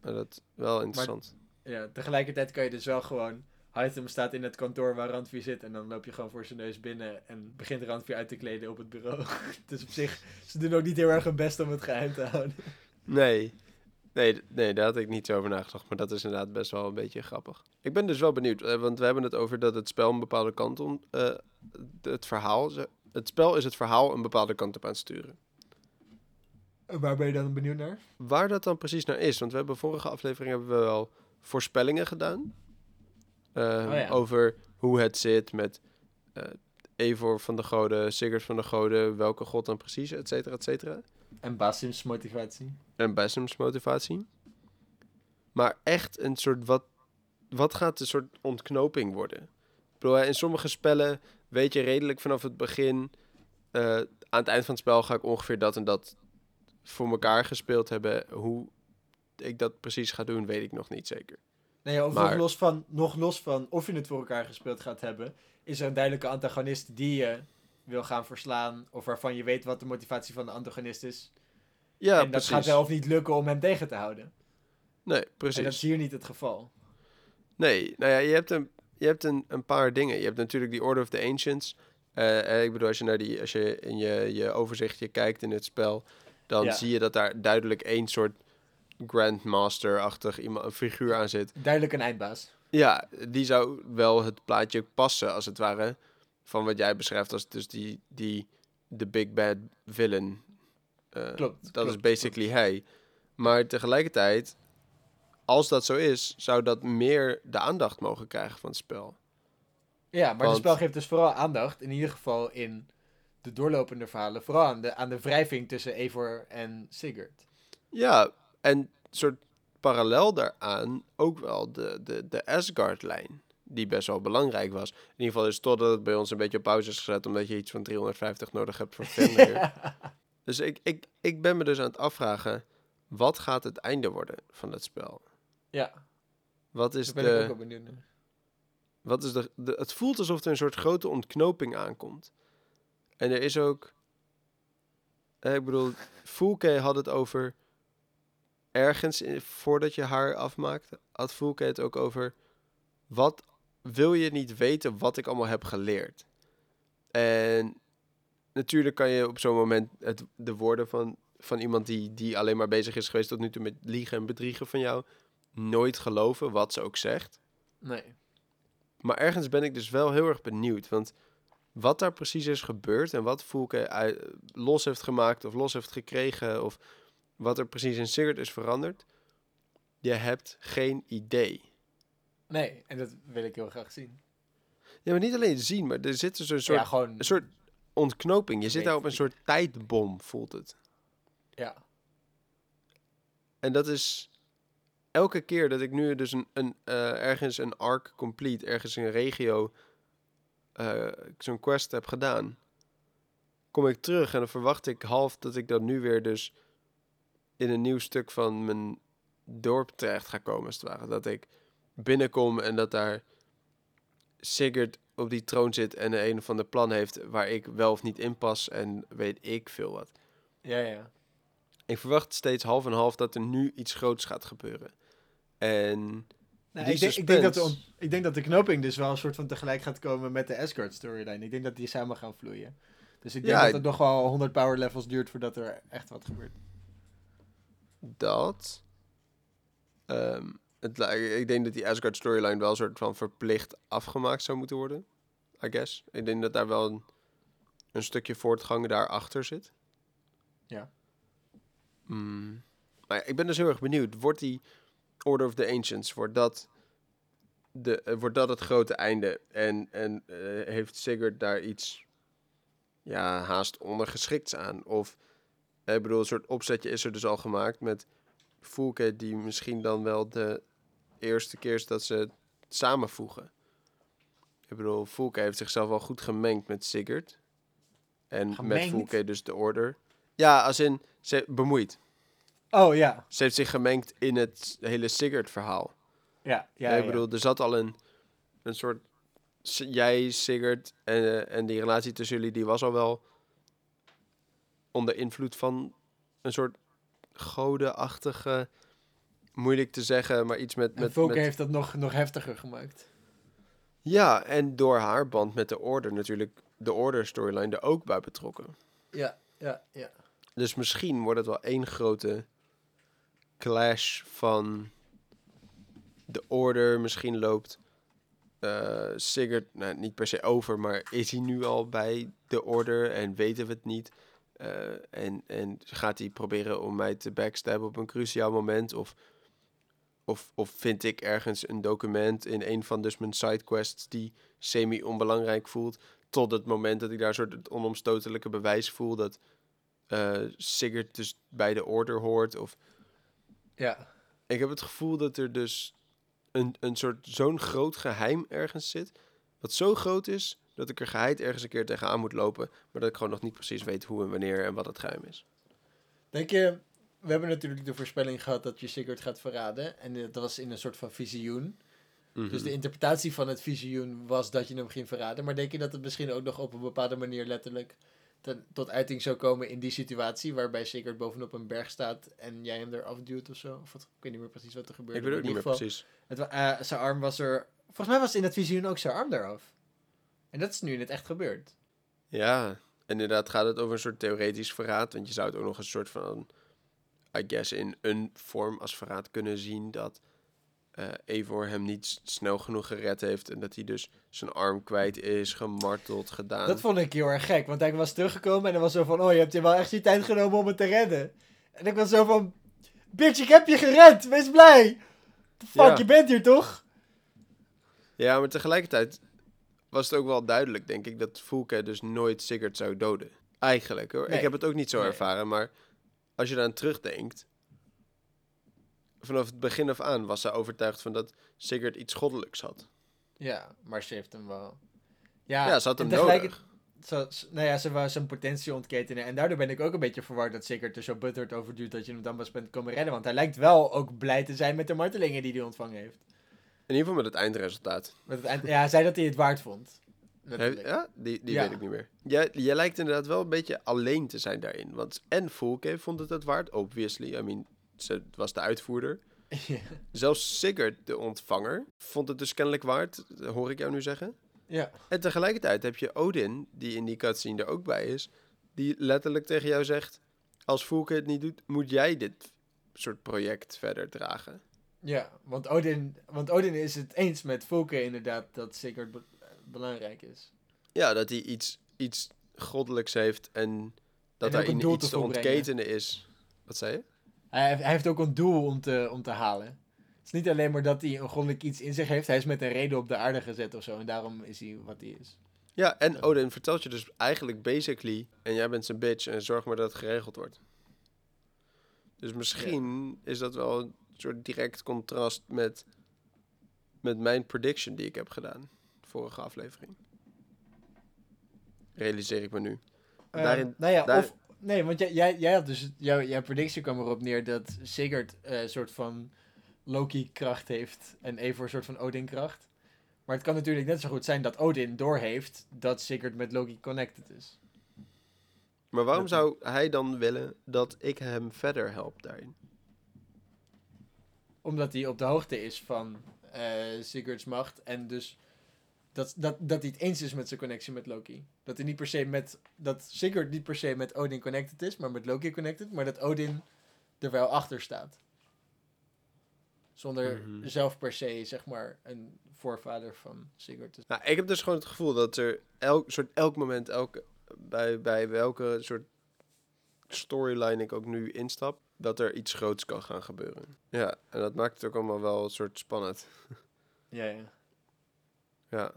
[SPEAKER 1] Maar dat is wel interessant.
[SPEAKER 2] ja, tegelijkertijd kan je dus wel gewoon... Item staat in het kantoor waar Randvier zit en dan loop je gewoon voor zijn neus binnen en begint Randvier uit te kleden op het bureau. dus op zich, ze doen ook niet heel erg hun best om het geheim te houden.
[SPEAKER 1] Nee. Nee, nee, daar had ik niet zo over nagedacht. Maar dat is inderdaad best wel een beetje grappig. Ik ben dus wel benieuwd. eh, want we hebben het over dat het spel een bepaalde kant om... eh, het verhaal... Het spel is het verhaal een bepaalde kant op aan het sturen.
[SPEAKER 2] Waar ben je dan benieuwd naar?
[SPEAKER 1] Waar dat dan precies naar is. Want we hebben vorige aflevering hebben we wel voorspellingen gedaan. eh,
[SPEAKER 2] Oh ja.
[SPEAKER 1] Over hoe het zit met eh Evor van de goden, Sigurd van de goden, welke god dan precies, et cetera, et cetera.
[SPEAKER 2] En Basim's motivatie.
[SPEAKER 1] En Basim's motivatie. Maar echt een soort, wat, wat gaat de soort ontknoping worden? Ik bedoel, in sommige spellen weet je redelijk vanaf het begin, eh, aan het eind van het spel ga ik ongeveer dat en dat voor elkaar gespeeld hebben. Hoe ik dat precies ga doen, weet ik nog niet zeker.
[SPEAKER 2] Nee, of
[SPEAKER 1] Maar-
[SPEAKER 2] nog, los van, nog los van of je het voor elkaar gespeeld gaat hebben, is er een duidelijke antagonist die je wil gaan verslaan, of waarvan je weet wat de motivatie van de antagonist is.
[SPEAKER 1] Ja,
[SPEAKER 2] en dat
[SPEAKER 1] precies.
[SPEAKER 2] gaat wel of niet lukken om hem tegen te houden.
[SPEAKER 1] Nee,
[SPEAKER 2] En dat
[SPEAKER 1] precies.
[SPEAKER 2] is hier niet het geval.
[SPEAKER 1] Nee, nou ja, je hebt, een, je hebt een, een paar dingen. Je hebt natuurlijk die Order of the Ancients. Eh, ik bedoel, als je, naar die, als je in je, je overzichtje kijkt in het spel, dan
[SPEAKER 2] Ja.
[SPEAKER 1] zie je dat daar duidelijk één soort Grandmaster-achtig iemand, een figuur aan zit.
[SPEAKER 2] Duidelijk een eindbaas.
[SPEAKER 1] Ja, die zou wel het plaatje passen, als het ware, van wat jij beschrijft als dus die, die de big bad villain. Eh,
[SPEAKER 2] Klopt,
[SPEAKER 1] Dat
[SPEAKER 2] klopt,
[SPEAKER 1] is basically hij. Maar tegelijkertijd, als dat zo is, zou dat meer de aandacht mogen krijgen van het spel.
[SPEAKER 2] Ja, maar
[SPEAKER 1] Want-
[SPEAKER 2] het spel geeft dus vooral aandacht, in ieder geval in de doorlopende verhalen, vooral aan de, aan de wrijving tussen Eivor en Sigurd.
[SPEAKER 1] Ja, en soort parallel daaraan ook wel de, de, de Asgard-lijn. Die best wel belangrijk was. In ieder geval is totdat het bij ons een beetje op pauze is gezet. Omdat je iets van 350 nodig hebt voor Fenrir. Dus ik, ik, ik ben me dus aan het afvragen. Wat gaat het einde worden van het spel?
[SPEAKER 2] ja,
[SPEAKER 1] Wat is
[SPEAKER 2] daar ben ik ook
[SPEAKER 1] de...
[SPEAKER 2] wel benieuwd naar.
[SPEAKER 1] Wat is de, de, het voelt alsof er een soort grote ontknoping aankomt. En er is ook. Ik bedoel, Fulke had het over. Ergens in- voordat je haar afmaakte, had Fulke het ook over. Wat wil je niet weten wat ik allemaal heb geleerd? En natuurlijk kan je op zo'n moment het, de woorden van, van iemand die, die alleen maar bezig is geweest tot nu toe met liegen en bedriegen van jou. nooit geloven wat ze ook zegt.
[SPEAKER 2] Nee.
[SPEAKER 1] Maar ergens ben ik dus wel heel erg benieuwd. Want wat daar precies is gebeurd en wat uit- los heeft gemaakt of los heeft gekregen. Of wat er precies in Sigurd is veranderd. Je hebt geen idee.
[SPEAKER 2] Nee, en dat wil ik heel graag zien.
[SPEAKER 1] Ja, maar niet alleen zien, maar er zit dus een soort,
[SPEAKER 2] ja, gewoon.
[SPEAKER 1] een soort ontknoping. Je zit daar op een soort tijdbom, voelt het.
[SPEAKER 2] Ja.
[SPEAKER 1] En dat is elke keer dat ik nu dus een, een, eh, ergens een arc complete, ergens een regio, eh, zo'n quest heb gedaan, kom ik terug en dan verwacht ik half dat ik dan nu weer dus in een nieuw stuk van mijn dorp terecht ga komen, als het ware. Dat ik binnenkom en dat daar Sigurd op die troon zit en een of ander plan heeft waar ik wel of niet in pas en weet ik veel wat.
[SPEAKER 2] Ja, ja.
[SPEAKER 1] Ik verwacht steeds half en half dat er nu iets groots gaat gebeuren. En
[SPEAKER 2] Nou,
[SPEAKER 1] Die
[SPEAKER 2] ik, denk, ik, denk dat de, ik denk dat de knoping dus wel een soort van tegelijk gaat komen met de Asgard storyline. Ik denk dat die samen gaan vloeien. Dus ik denk
[SPEAKER 1] Ja,
[SPEAKER 2] dat het nog wel 100 power levels duurt voordat er echt wat gebeurt.
[SPEAKER 1] dat. ehm, het, ik denk dat die Asgard storyline wel een soort van verplicht afgemaakt zou moeten worden. I guess. Ik denk dat daar wel een, een stukje voortgang daarachter zit.
[SPEAKER 2] Ja.
[SPEAKER 1] Mm. Maar ja, ik ben dus heel erg benieuwd. Wordt die Order of the Ancients, wordt dat, de, eh, wordt dat het grote einde? En, en eh, heeft Sigurd daar iets ja, haast ondergeschikts aan? Of, eh, ik bedoel, een soort opzetje is er dus al gemaakt met Fulke die misschien dan wel de eerste keer dat ze het samenvoegen. Ik bedoel, Fulke heeft zichzelf al goed gemengd met Sigurd. En met? Fulke dus de Order. Ja, als in, ze bemoeid.
[SPEAKER 2] Oh ja.
[SPEAKER 1] Ze heeft zich gemengd in het hele Sigurd-verhaal.
[SPEAKER 2] Ja, ja.
[SPEAKER 1] Ja, ik
[SPEAKER 2] ja.
[SPEAKER 1] bedoel, er zat al een, een soort... Jij, Sigurd en, eh, en die relatie tussen jullie, die was al wel onder invloed van een soort godenachtige... Moeilijk te zeggen, maar iets met...
[SPEAKER 2] En
[SPEAKER 1] met,
[SPEAKER 2] Volker
[SPEAKER 1] met
[SPEAKER 2] heeft dat nog, nog heftiger gemaakt.
[SPEAKER 1] Ja, en door haar band met de Order natuurlijk de Order-storyline er ook bij betrokken.
[SPEAKER 2] Ja, ja, ja.
[SPEAKER 1] Dus misschien wordt het wel één grote clash van de Order. Misschien loopt eh Sigurd nou, niet per se over, maar is hij nu al bij de Order en weten we het niet? Eh, en, en gaat hij proberen om mij te backstabben op een cruciaal moment? Of, of, of vind ik ergens een document in een van dus mijn sidequests die semi-onbelangrijk voelt? Tot het moment dat ik daar een soort het onomstotelijke bewijs voel dat eh Sigurd dus bij de Order hoort. Of
[SPEAKER 2] Ja.
[SPEAKER 1] ik heb het gevoel dat er dus een, een soort zo'n groot geheim ergens zit. Wat zo groot is dat ik er geheid ergens een keer tegenaan moet lopen. Maar dat ik gewoon nog niet precies weet hoe en wanneer en wat het geheim is.
[SPEAKER 2] Denk je, we hebben natuurlijk de voorspelling gehad dat je Sigurd gaat verraden. En dat was in een soort van visioen. Dus
[SPEAKER 1] Mhm.
[SPEAKER 2] de interpretatie van het visioen was dat je hem ging verraden. Maar denk je dat het misschien ook nog op een bepaalde manier letterlijk ten- tot uiting zou komen in die situatie. Waarbij Sigurd bovenop een berg staat en jij hem eraf duwt of zo? Of wat, ik weet niet meer precies wat er gebeurde.
[SPEAKER 1] ik weet ook niet meer precies.
[SPEAKER 2] Het, eh, zijn arm was er... Volgens mij was in het visioen ook zijn arm eraf. En dat is nu in het echt gebeurd.
[SPEAKER 1] Ja, en inderdaad gaat het over een soort theoretisch verraad. Want je zou het ook nog een soort van, I guess, in een vorm als verraad kunnen zien dat eh Eivor hem niet snel genoeg gered heeft. En dat hij dus zijn arm kwijt is, gemarteld, gedaan.
[SPEAKER 2] Dat vond ik heel erg gek, want hij was teruggekomen en hij was zo van, oh, je hebt je wel echt je tijd genomen om het te redden. En ik was zo van, bitch, ik heb je gered, wees blij. The fuck,
[SPEAKER 1] Ja.
[SPEAKER 2] je bent hier toch?
[SPEAKER 1] Ja, maar tegelijkertijd was het ook wel duidelijk, denk ik, dat Fulke dus nooit Sigurd zou doden. Eigenlijk hoor.
[SPEAKER 2] Nee.
[SPEAKER 1] Ik heb het ook niet zo
[SPEAKER 2] Nee.
[SPEAKER 1] ervaren, maar als je eraan terugdenkt. Vanaf het begin af aan was zij overtuigd van dat Sigurd iets goddelijks had.
[SPEAKER 2] Ja, maar ze heeft hem wel. Ja,
[SPEAKER 1] Ja, ze had hem nodig.
[SPEAKER 2] Zo, nou ja, ze wou zijn potentie ontketenen. En daardoor ben ik ook een beetje verward dat Sigurd er zo butterd over duurt dat je hem dan pas bent komen redden. Want hij lijkt wel ook blij te zijn met de martelingen die hij ontvangen heeft.
[SPEAKER 1] In ieder geval met het eindresultaat.
[SPEAKER 2] Met het eind, ja, hij zei dat hij het waard vond. Letterlijk.
[SPEAKER 1] ja, die, die
[SPEAKER 2] Ja.
[SPEAKER 1] weet ik niet meer. Jij, jij lijkt inderdaad wel een beetje alleen te zijn daarin. Want en Fulke vond het het waard, obviously. I mean, ze was de uitvoerder.
[SPEAKER 2] Ja.
[SPEAKER 1] Zelfs Sigurd, de ontvanger, vond het dus kennelijk waard, hoor ik jou nu zeggen.
[SPEAKER 2] ja.
[SPEAKER 1] En tegelijkertijd heb je Odin, die in die cutscene er ook bij is, die letterlijk tegen jou zegt: Als Fulke het niet doet, moet jij dit soort project verder dragen.
[SPEAKER 2] Ja, want Odin, want Odin is het eens met Fulke inderdaad dat Sigurd belangrijk is.
[SPEAKER 1] Ja, dat hij iets, iets goddelijks heeft en dat
[SPEAKER 2] een
[SPEAKER 1] in iets
[SPEAKER 2] te
[SPEAKER 1] te ontketenen is. Wat zei je?
[SPEAKER 2] Hij, heeft- hij heeft ook een doel om te, om te halen. Het is niet alleen maar dat hij een goddelijk iets in zich heeft. Hij is met een reden op de aarde gezet of zo. En daarom is hij wat hij is.
[SPEAKER 1] Ja, en. Odin vertelt je dus eigenlijk basically, en jij bent zijn bitch en zorg maar dat het geregeld wordt. Dus misschien is dat wel een soort direct contrast met, met mijn prediction die ik heb gedaan. Vorige aflevering. Realiseer ik me nu.
[SPEAKER 2] Eh,
[SPEAKER 1] Daarin-
[SPEAKER 2] nou ja,
[SPEAKER 1] daar-
[SPEAKER 2] of... Nee, want jij, jij, jij had dus... Jouw, jouw predictie kwam erop neer dat Sigurd eh, een soort van Loki-kracht heeft. En Eivor een soort van Odin-kracht. Maar het kan natuurlijk net zo goed zijn dat Odin doorheeft dat Sigurd met Loki connected is.
[SPEAKER 1] Maar waarom zou hij dan willen dat ik hem verder help daarin?
[SPEAKER 2] Omdat hij op de hoogte is van eh Sigurd's macht. En dus dat, dat, dat hij het eens is met zijn connectie met Loki. Dat hij niet per se met. Dat Sigurd niet per se met Odin connected is, maar met Loki connected. Maar dat Odin er wel achter staat. Zonder
[SPEAKER 1] Mhm.
[SPEAKER 2] zelf per se, zeg maar, een voorvader van Sigurd te zijn.
[SPEAKER 1] Nou, ik heb dus gewoon het gevoel dat er elk, soort, elk moment, elke, bij, bij welke soort storyline ik ook nu instap, dat er iets groots kan gaan gebeuren. Ja, en dat maakt het ook allemaal wel een soort spannend.
[SPEAKER 2] Ja, ja.
[SPEAKER 1] Ja,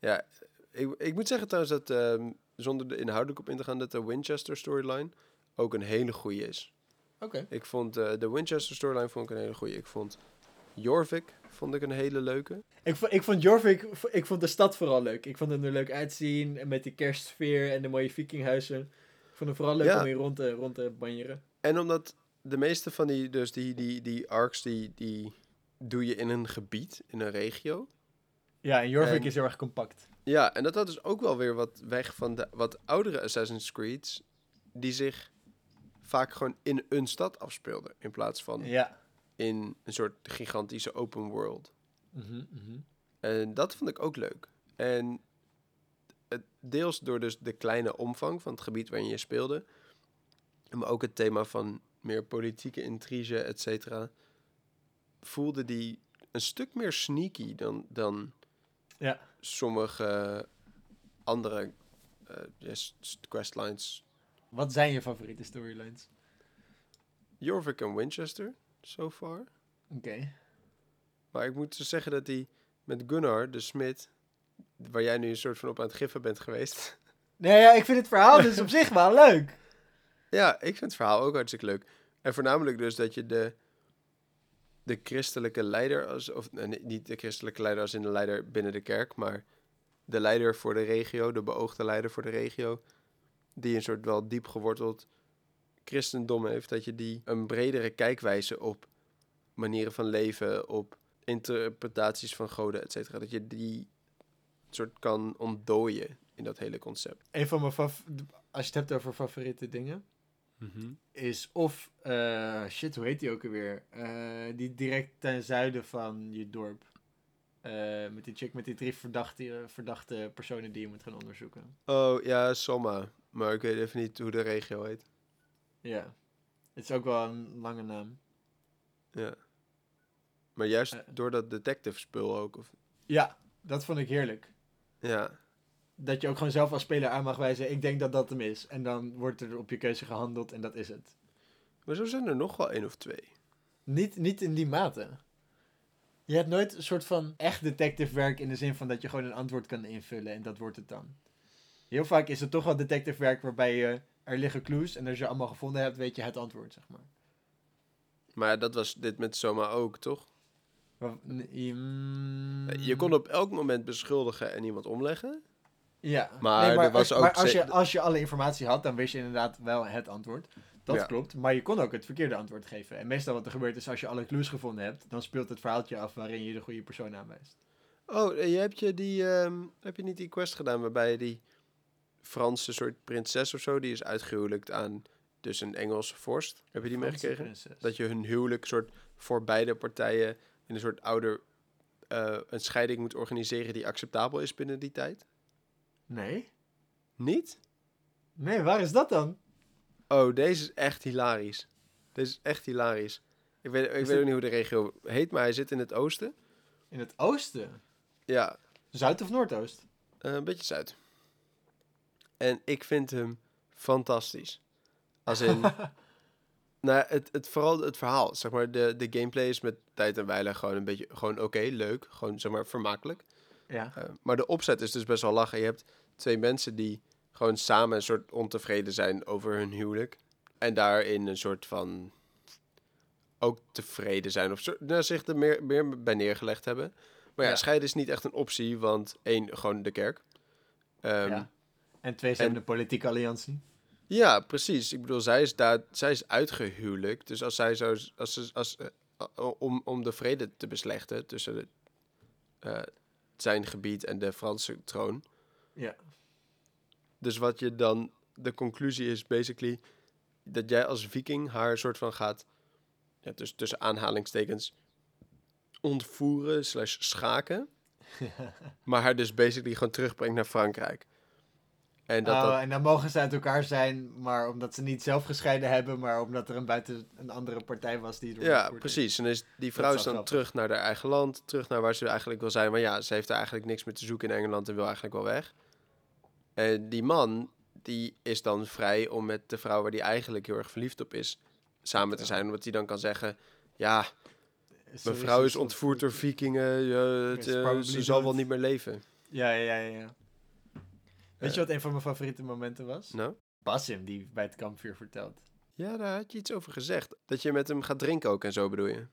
[SPEAKER 1] ja ik, ik moet zeggen trouwens dat, ehm, zonder er inhoudelijk op in te gaan, dat de Winchester storyline ook een hele goede is.
[SPEAKER 2] Oké.
[SPEAKER 1] Ik vond eh, de Winchester storyline vond ik een hele goede. Ik vond Jorvik vond ik een hele leuke.
[SPEAKER 2] Ik, vo- ik vond Jorvik, ik vond de stad vooral leuk. Ik vond hem er leuk uitzien. En met die kerstsfeer en de mooie vikinghuizen. Ik vond hem vooral leuk
[SPEAKER 1] Ja.
[SPEAKER 2] om hier rond te, rond te banjeren.
[SPEAKER 1] En omdat de meeste van die, dus die, die, die arcs, die, die doe je in een gebied, in een regio.
[SPEAKER 2] Ja, en Jorvik
[SPEAKER 1] En-
[SPEAKER 2] is heel erg compact.
[SPEAKER 1] Ja, en dat had dus ook wel weer wat weg van de wat oudere Assassin's Creed's, die zich vaak gewoon in een stad afspeelden, in plaats van
[SPEAKER 2] Ja.
[SPEAKER 1] in een soort gigantische open world.
[SPEAKER 2] Mhm, mhm.
[SPEAKER 1] En dat vond ik ook leuk. En het, deels door dus de kleine omvang van het gebied waarin je speelde, maar ook het thema van meer politieke intrige, et cetera, voelde die een stuk meer sneaky dan, dan
[SPEAKER 2] Ja.
[SPEAKER 1] sommige andere eh, questlines.
[SPEAKER 2] Wat zijn je favoriete storylines?
[SPEAKER 1] Jorvik en Winchester, so far.
[SPEAKER 2] Oké.
[SPEAKER 1] Maar ik moet dus zeggen dat die met Gunnar, de smid, waar jij nu een soort van op aan het giffen bent geweest.
[SPEAKER 2] Nee, ja, ik vind het verhaal dus op zich wel leuk.
[SPEAKER 1] Ja, ik vind het verhaal ook hartstikke leuk. En voornamelijk dus dat je de, de christelijke leider, als, of nee, niet de christelijke leider als in de leider binnen de kerk, maar de leider voor de regio, de beoogde leider voor de regio, die een soort wel diep geworteld christendom heeft, dat je die een bredere kijkwijze op manieren van leven, op interpretaties van goden, et cetera, dat je die soort kan ontdooien in dat hele concept.
[SPEAKER 2] Een van mijn als je het hebt over favoriete dingen, is of, eh, shit, hoe heet die ook alweer? Eh, die direct ten zuiden van je dorp. Eh, met die chick met die drie verdachte, verdachte personen die je moet gaan onderzoeken.
[SPEAKER 1] Oh ja, Soma. Maar ik weet even niet hoe de regio heet.
[SPEAKER 2] Ja. Het is ook wel een lange naam.
[SPEAKER 1] Ja. Maar juist door dat detective spul ook. Of,
[SPEAKER 2] Ja, dat vond ik heerlijk.
[SPEAKER 1] ja.
[SPEAKER 2] Dat je ook gewoon zelf als speler aan mag wijzen, ik denk dat dat hem is. En dan wordt er op je keuze gehandeld en dat is het.
[SPEAKER 1] Maar zo zijn er nog wel één of twee.
[SPEAKER 2] Niet, niet in die mate. Je hebt nooit een soort van echt detective werk in de zin van dat je gewoon een antwoord kan invullen en dat wordt het dan. Heel vaak is het toch wel detective werk waarbij je, er liggen clues en als je allemaal gevonden hebt, weet je het antwoord, zeg maar.
[SPEAKER 1] Maar dat was dit met Soma ook, toch?
[SPEAKER 2] Mm,
[SPEAKER 1] Je kon op elk moment beschuldigen en iemand omleggen.
[SPEAKER 2] Ja,
[SPEAKER 1] Maar er was
[SPEAKER 2] als,
[SPEAKER 1] ook
[SPEAKER 2] maar als, je, als je alle informatie had, dan wist je inderdaad wel het antwoord. Dat
[SPEAKER 1] Ja.
[SPEAKER 2] klopt, maar je kon ook het verkeerde antwoord geven. En meestal wat er gebeurt is, als je alle clues gevonden hebt, dan speelt het verhaaltje af waarin je de goede persoon aanwijst.
[SPEAKER 1] Oh, eh, je hebt je die, ehm, heb je niet die quest gedaan waarbij die Franse soort prinses of zo, die is uitgehuwelijkt aan dus een Engelse vorst. Heb je die meegekregen? Dat je hun huwelijk soort voor beide partijen in een soort ouder eh, een scheiding moet organiseren die acceptabel is binnen die tijd?
[SPEAKER 2] Nee?
[SPEAKER 1] Niet?
[SPEAKER 2] Nee, waar is dat dan?
[SPEAKER 1] Oh, deze is echt hilarisch. Deze is echt hilarisch. Ik weet, ik weet ook niet hoe de regio heet, maar hij zit in het oosten.
[SPEAKER 2] In het oosten?
[SPEAKER 1] Ja,
[SPEAKER 2] Zuid of Noordoost?
[SPEAKER 1] Eh, een beetje zuid. En ik vind hem fantastisch. Als in, nou, het, het, vooral het verhaal. Zeg maar, de, de gameplay is met tijd en wijle gewoon een beetje, gewoon oké, leuk. Gewoon, zeg maar, vermakelijk.
[SPEAKER 2] Ja.
[SPEAKER 1] Eh, maar de opzet is dus best wel lachen. Je hebt twee mensen die gewoon samen een soort ontevreden zijn over hun huwelijk. En daarin een soort van ook tevreden zijn. Of nou, zich er meer, meer bij neergelegd hebben. Maar ja,
[SPEAKER 2] Ja.
[SPEAKER 1] scheiden is niet echt een optie, want één, gewoon de kerk. Ehm, ja.
[SPEAKER 2] ja. En twee zijn
[SPEAKER 1] en-
[SPEAKER 2] de politieke alliantie.
[SPEAKER 1] precies. Ik bedoel, zij is, daar, zij is uitgehuwelijkt. Dus als zij zo, als ze, als, eh, om, om de vrede te beslechten tussen de, eh, zijn gebied en de Franse troon.
[SPEAKER 2] Ja.
[SPEAKER 1] Dus wat je dan, de conclusie is basically dat jij als viking haar soort van gaat, ja, dus tussen aanhalingstekens, ontvoeren slash schaken. maar haar dus basically gewoon terugbrengt naar Frankrijk. En dat,
[SPEAKER 2] oh,
[SPEAKER 1] dat,
[SPEAKER 2] En dan mogen ze uit elkaar zijn, maar omdat ze niet zelf gescheiden hebben, maar omdat er een buiten een andere partij was die
[SPEAKER 1] ja, precies. En is die vrouw
[SPEAKER 2] is
[SPEAKER 1] dan
[SPEAKER 2] grappig.
[SPEAKER 1] terug naar haar eigen land, terug naar waar ze eigenlijk wil zijn. Maar ja, ze heeft er eigenlijk niks meer te zoeken in Engeland en wil eigenlijk wel weg. En die man, die is dan vrij om met de vrouw waar die eigenlijk heel erg verliefd op is, samen te zijn. Omdat hij dan kan zeggen, ja, mijn vrouw is ontvoerd door vikingen, ja, het, eh, ze zal wel niet meer leven.
[SPEAKER 2] Ja, ja, ja, ja. Weet je wat een van mijn favoriete momenten was?
[SPEAKER 1] Nou?
[SPEAKER 2] Basim, die bij het kampvuur vertelt.
[SPEAKER 1] Ja, daar had je iets over gezegd. Dat je met hem gaat drinken ook en zo bedoel je?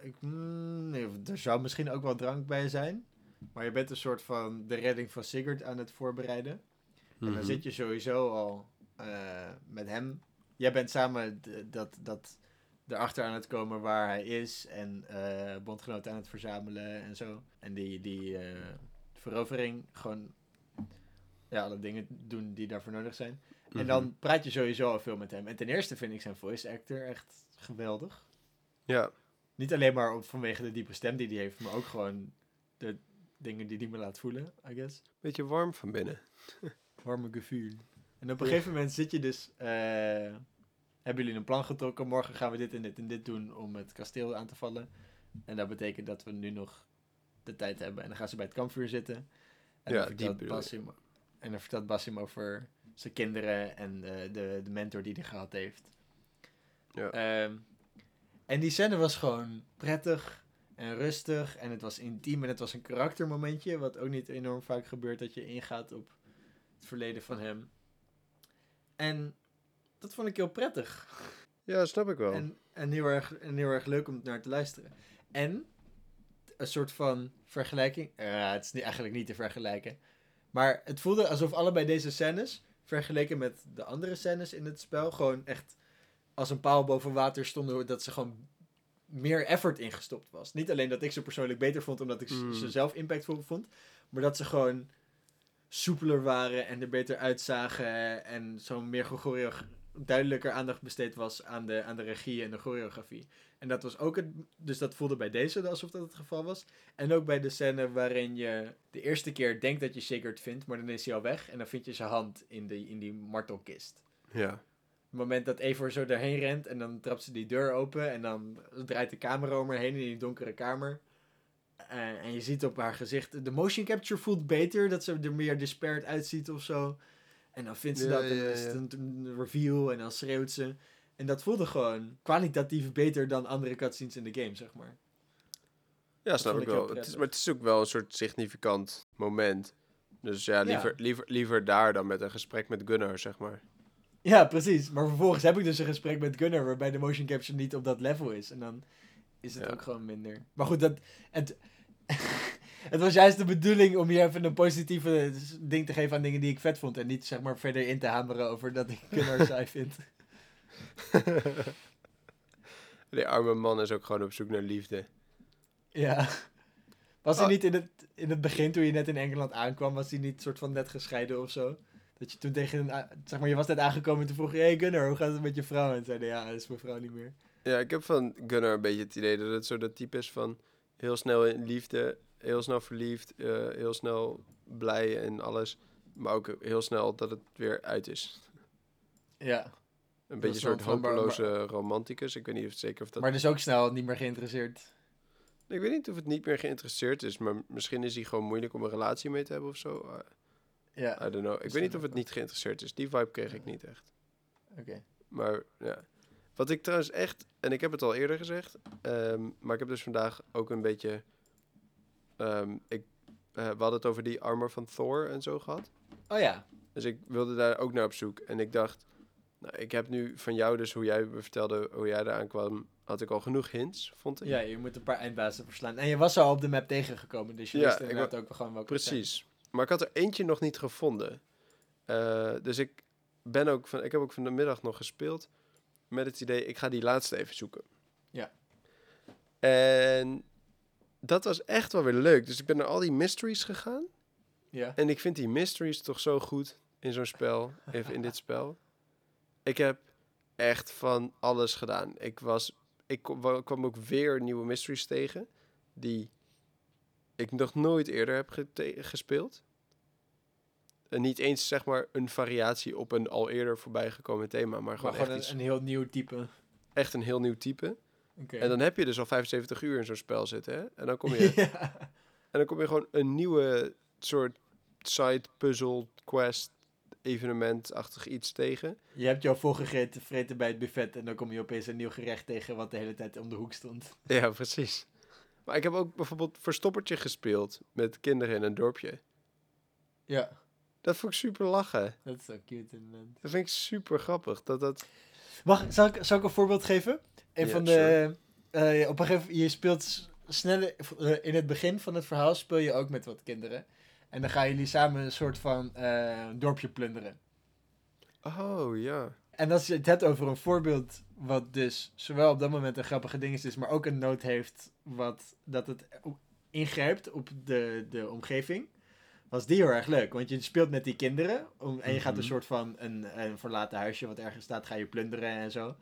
[SPEAKER 2] Ik, mm, nee, er zou misschien ook wel drank bij zijn. Maar je bent een soort van de redding van Sigurd aan het voorbereiden. En dan
[SPEAKER 1] Mhm.
[SPEAKER 2] zit je sowieso al eh, met hem. Jij bent samen dat, dat erachter aan het komen waar hij is. En eh bondgenoten aan het verzamelen en zo. En die, die eh, verovering gewoon... Ja, alle dingen doen die daarvoor nodig zijn. En
[SPEAKER 1] Mhm.
[SPEAKER 2] dan praat je sowieso al veel met hem. En ten eerste vind ik zijn voice actor echt geweldig.
[SPEAKER 1] Ja,
[SPEAKER 2] Niet alleen maar vanwege de diepe stem die hij heeft, maar ook gewoon de dingen die hij me laat voelen, I guess.
[SPEAKER 1] beetje warm van binnen.
[SPEAKER 2] Warme gevoel. En op een gegeven moment zit je dus... eh, hebben jullie een plan getrokken? Morgen gaan we dit en dit en dit doen om het kasteel aan te vallen. En dat betekent dat we nu nog de tijd hebben. En dan gaan ze bij het kampvuur zitten. En
[SPEAKER 1] Ja,
[SPEAKER 2] vertelt
[SPEAKER 1] bedoel je.
[SPEAKER 2] En dan vertelt Basim over zijn kinderen en eh, de, de mentor die hij gehad heeft.
[SPEAKER 1] Ja.
[SPEAKER 2] Ehm, en die scène was gewoon prettig en rustig. En het was intiem en het was een karaktermomentje. Wat ook niet enorm vaak gebeurt dat je ingaat op het verleden van hem. En dat vond ik heel prettig.
[SPEAKER 1] Ja, snap ik wel.
[SPEAKER 2] En, en, heel erg, en heel erg leuk om naar te luisteren. En een soort van vergelijking. eh, het is niet, eigenlijk niet te vergelijken. Maar het voelde alsof allebei deze scènes, vergeleken met de andere scènes in het spel, gewoon echt als een paal boven water stonden. Dat ze gewoon meer effort ingestopt was. Niet alleen dat ik ze persoonlijk beter vond omdat ik
[SPEAKER 1] Mm.
[SPEAKER 2] ze zelf impactvol vond, maar dat ze gewoon soepeler waren en er beter uitzagen en zo meer duidelijker aandacht besteed was aan de, aan de regie en de choreografie. En dat was ook het, dus dat voelde bij deze alsof dat het geval was. En ook bij de scène waarin je de eerste keer denkt dat je Sigurd vindt, maar dan is hij al weg en dan vind je zijn hand in, de, in die martelkist.
[SPEAKER 1] Ja.
[SPEAKER 2] Het moment dat Eivor zo daarheen rent en dan trapt ze die deur open en dan draait de camera om haar heen in die donkere kamer. Eh, en je ziet op haar gezicht, de motion capture voelt beter, dat ze er meer despaired uitziet of zo. En dan vindt ze
[SPEAKER 1] Ja,
[SPEAKER 2] dat en
[SPEAKER 1] ja,
[SPEAKER 2] dan is
[SPEAKER 1] ja.
[SPEAKER 2] het een, een reveal en dan schreeuwt ze. En dat voelde gewoon kwalitatief beter dan andere cutscenes in de game, zeg maar.
[SPEAKER 1] Ja, snap ik wel. Het is, maar het is ook wel een soort significant moment. Dus ja,
[SPEAKER 2] Ja.
[SPEAKER 1] liever, Liever, liever daar dan met een gesprek met Gunnar, zeg maar.
[SPEAKER 2] Ja, precies. Maar vervolgens heb ik dus een gesprek met Gunnar waarbij de motion capture niet op dat level is. En dan is het
[SPEAKER 1] Ja.
[SPEAKER 2] ook gewoon minder. Maar goed, dat, het, het was juist de bedoeling om hier even een positieve ding te geven aan dingen die ik vet vond. En niet zeg maar verder in te hameren over dat ik Gunnar saai vind.
[SPEAKER 1] Die arme man is ook gewoon op zoek naar liefde.
[SPEAKER 2] Ja. Was hij
[SPEAKER 1] Ah.
[SPEAKER 2] niet in het, in het begin, toen je net in Engeland aankwam, was hij niet soort van net gescheiden of zo? Dat je toen tegen een, zeg maar, je was net aangekomen en toen vroeg je, hey Gunnar, hoe gaat het met je vrouw? En zeiden, ja, dat is mijn vrouw niet meer.
[SPEAKER 1] Ja, ik heb van Gunnar een beetje het idee dat het zo dat type is van heel snel in liefde, heel snel verliefd, eh, heel snel blij en alles. Maar ook heel snel dat het weer uit is.
[SPEAKER 2] Ja.
[SPEAKER 1] Een beetje een soort
[SPEAKER 2] maar-
[SPEAKER 1] hopeloze romanticus. Ik weet niet of zeker of dat...
[SPEAKER 2] Maar dus ook snel niet meer geïnteresseerd.
[SPEAKER 1] Ik weet niet of het niet meer geïnteresseerd is, maar misschien is hij gewoon moeilijk om een relatie mee te hebben of zo.
[SPEAKER 2] Ja,
[SPEAKER 1] I don't know. Ik weet niet of het niet geïnteresseerd is. Die vibe kreeg ik niet echt.
[SPEAKER 2] oké.
[SPEAKER 1] Maar ja. Wat ik trouwens echt, en ik heb het al eerder gezegd, ehm, maar ik heb dus vandaag ook een beetje. Ehm, ik, eh, we hadden het over die armor van Thor en zo gehad.
[SPEAKER 2] Oh ja.
[SPEAKER 1] Dus ik wilde daar ook naar op zoek. En ik dacht, nou, ik heb nu van jou, dus hoe jij me vertelde hoe jij eraan kwam, had ik al genoeg hints, vond ik.
[SPEAKER 2] Ja, je moet een paar eindbazen verslaan. En je was al op de map tegengekomen, dus je
[SPEAKER 1] Ja,
[SPEAKER 2] wist inderdaad ook gewoon welke.
[SPEAKER 1] Precies. Maar ik had er eentje nog niet gevonden. Eh, dus ik ben ook van, ik heb ook van de middag nog gespeeld met het idee, ik ga die laatste even zoeken.
[SPEAKER 2] Ja.
[SPEAKER 1] En dat was echt wel weer leuk. Dus ik ben naar al die mysteries gegaan.
[SPEAKER 2] Ja.
[SPEAKER 1] En ik vind die mysteries toch zo goed in zo'n spel, even in dit spel. Ik heb echt van alles gedaan. Ik was, ik kwam ook weer nieuwe mysteries tegen die ik nog nooit eerder heb gespeeld. En niet eens zeg maar een variatie op een al eerder voorbijgekomen thema, maar
[SPEAKER 2] Maar
[SPEAKER 1] gewoon,
[SPEAKER 2] gewoon
[SPEAKER 1] echt,
[SPEAKER 2] een,
[SPEAKER 1] iets-
[SPEAKER 2] een heel nieuw type.
[SPEAKER 1] echt een heel nieuw type. En dan heb je dus al 75 uur in zo'n spel zitten, hè? En dan kom je
[SPEAKER 2] ja.
[SPEAKER 1] En dan kom je gewoon een nieuwe soort side puzzle quest evenement-achtig iets tegen.
[SPEAKER 2] Je hebt jou volgegeten vreten bij het buffet en dan kom je opeens een nieuw gerecht tegen wat de hele tijd om de hoek stond.
[SPEAKER 1] Ja, precies. Maar ik heb ook bijvoorbeeld Verstoppertje gespeeld met kinderen in een dorpje.
[SPEAKER 2] Ja.
[SPEAKER 1] Dat vond ik super lachen.
[SPEAKER 2] Dat is zo cute inderdaad.
[SPEAKER 1] Dat vind ik super grappig. Dat dat...
[SPEAKER 2] Mag, zal, ik, zal ik een voorbeeld geven? Een van de... eh, op een gegeven moment, je speelt sneller... eh, in het begin van het verhaal speel je ook met wat kinderen. En dan gaan jullie samen een soort van eh, dorpje plunderen.
[SPEAKER 1] Oh, ja.
[SPEAKER 2] En als je het hebt over een voorbeeld wat dus zowel op dat moment een grappige ding is, maar ook een noot heeft wat, dat het ingrijpt op de, de omgeving, was die heel erg leuk. Want je speelt met die kinderen om, en je gaat een
[SPEAKER 1] Mhm.
[SPEAKER 2] soort van een, een verlaten huisje wat ergens staat, ga je plunderen en zo.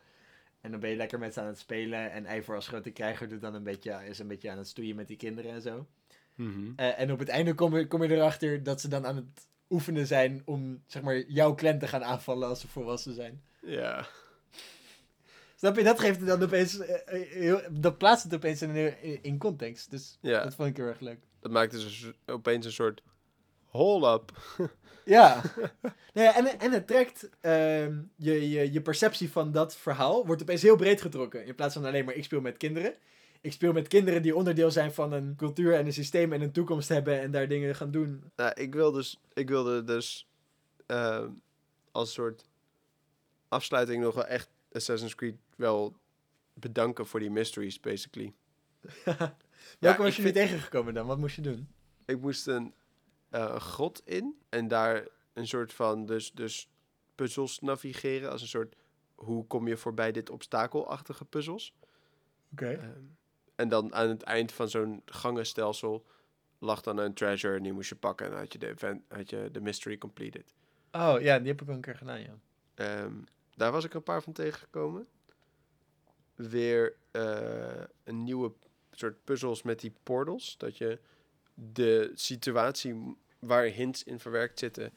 [SPEAKER 2] En dan ben je lekker met ze aan het spelen. En Ivor als grote krijger doet dan een beetje, is een beetje aan het stoeien met die kinderen en zo.
[SPEAKER 1] Mhm.
[SPEAKER 2] Eh, en op het einde kom je, kom je erachter dat ze dan aan het oefenen zijn om zeg maar, jouw clan te gaan aanvallen als ze volwassen zijn.
[SPEAKER 1] Ja.
[SPEAKER 2] Snap je? Dat geeft het dan opeens. eh, eh, heel, dat plaatst het opeens in, in, context. Dus
[SPEAKER 1] Ja.
[SPEAKER 2] dat vond ik heel erg leuk.
[SPEAKER 1] Dat maakt dus opeens een soort hold up.
[SPEAKER 2] Ja. nou ja en, en het trekt ehm, je, je, je perceptie van dat verhaal. Wordt opeens heel breed getrokken. In plaats van alleen maar ik speel met kinderen. Ik speel met kinderen die onderdeel zijn van een cultuur en een systeem en een toekomst hebben en daar dingen gaan doen.
[SPEAKER 1] Nou, ik, wil dus, ik wilde dus ehm, als soort afsluiting nog wel echt Assassin's Creed wel bedanken voor die mysteries, basically.
[SPEAKER 2] Welke
[SPEAKER 1] ik
[SPEAKER 2] was je
[SPEAKER 1] vind-
[SPEAKER 2] tegengekomen dan? Wat moest je doen?
[SPEAKER 1] Ik moest een, een grot in en daar een soort van dus, dus puzzels navigeren. Als een soort, hoe kom je voorbij dit obstakelachtige puzzels?
[SPEAKER 2] Oké.
[SPEAKER 1] Ehm, en dan aan het eind van zo'n gangenstelsel lag dan een treasure en die moest je pakken. En dan had je de, event, had je de mystery completed.
[SPEAKER 2] Oh ja, die heb ik wel een keer gedaan, ja.
[SPEAKER 1] Ehm, daar was ik een paar van tegengekomen. Weer eh, een nieuwe soort puzzels met die portals. Dat je de situatie waar hints in verwerkt zitten,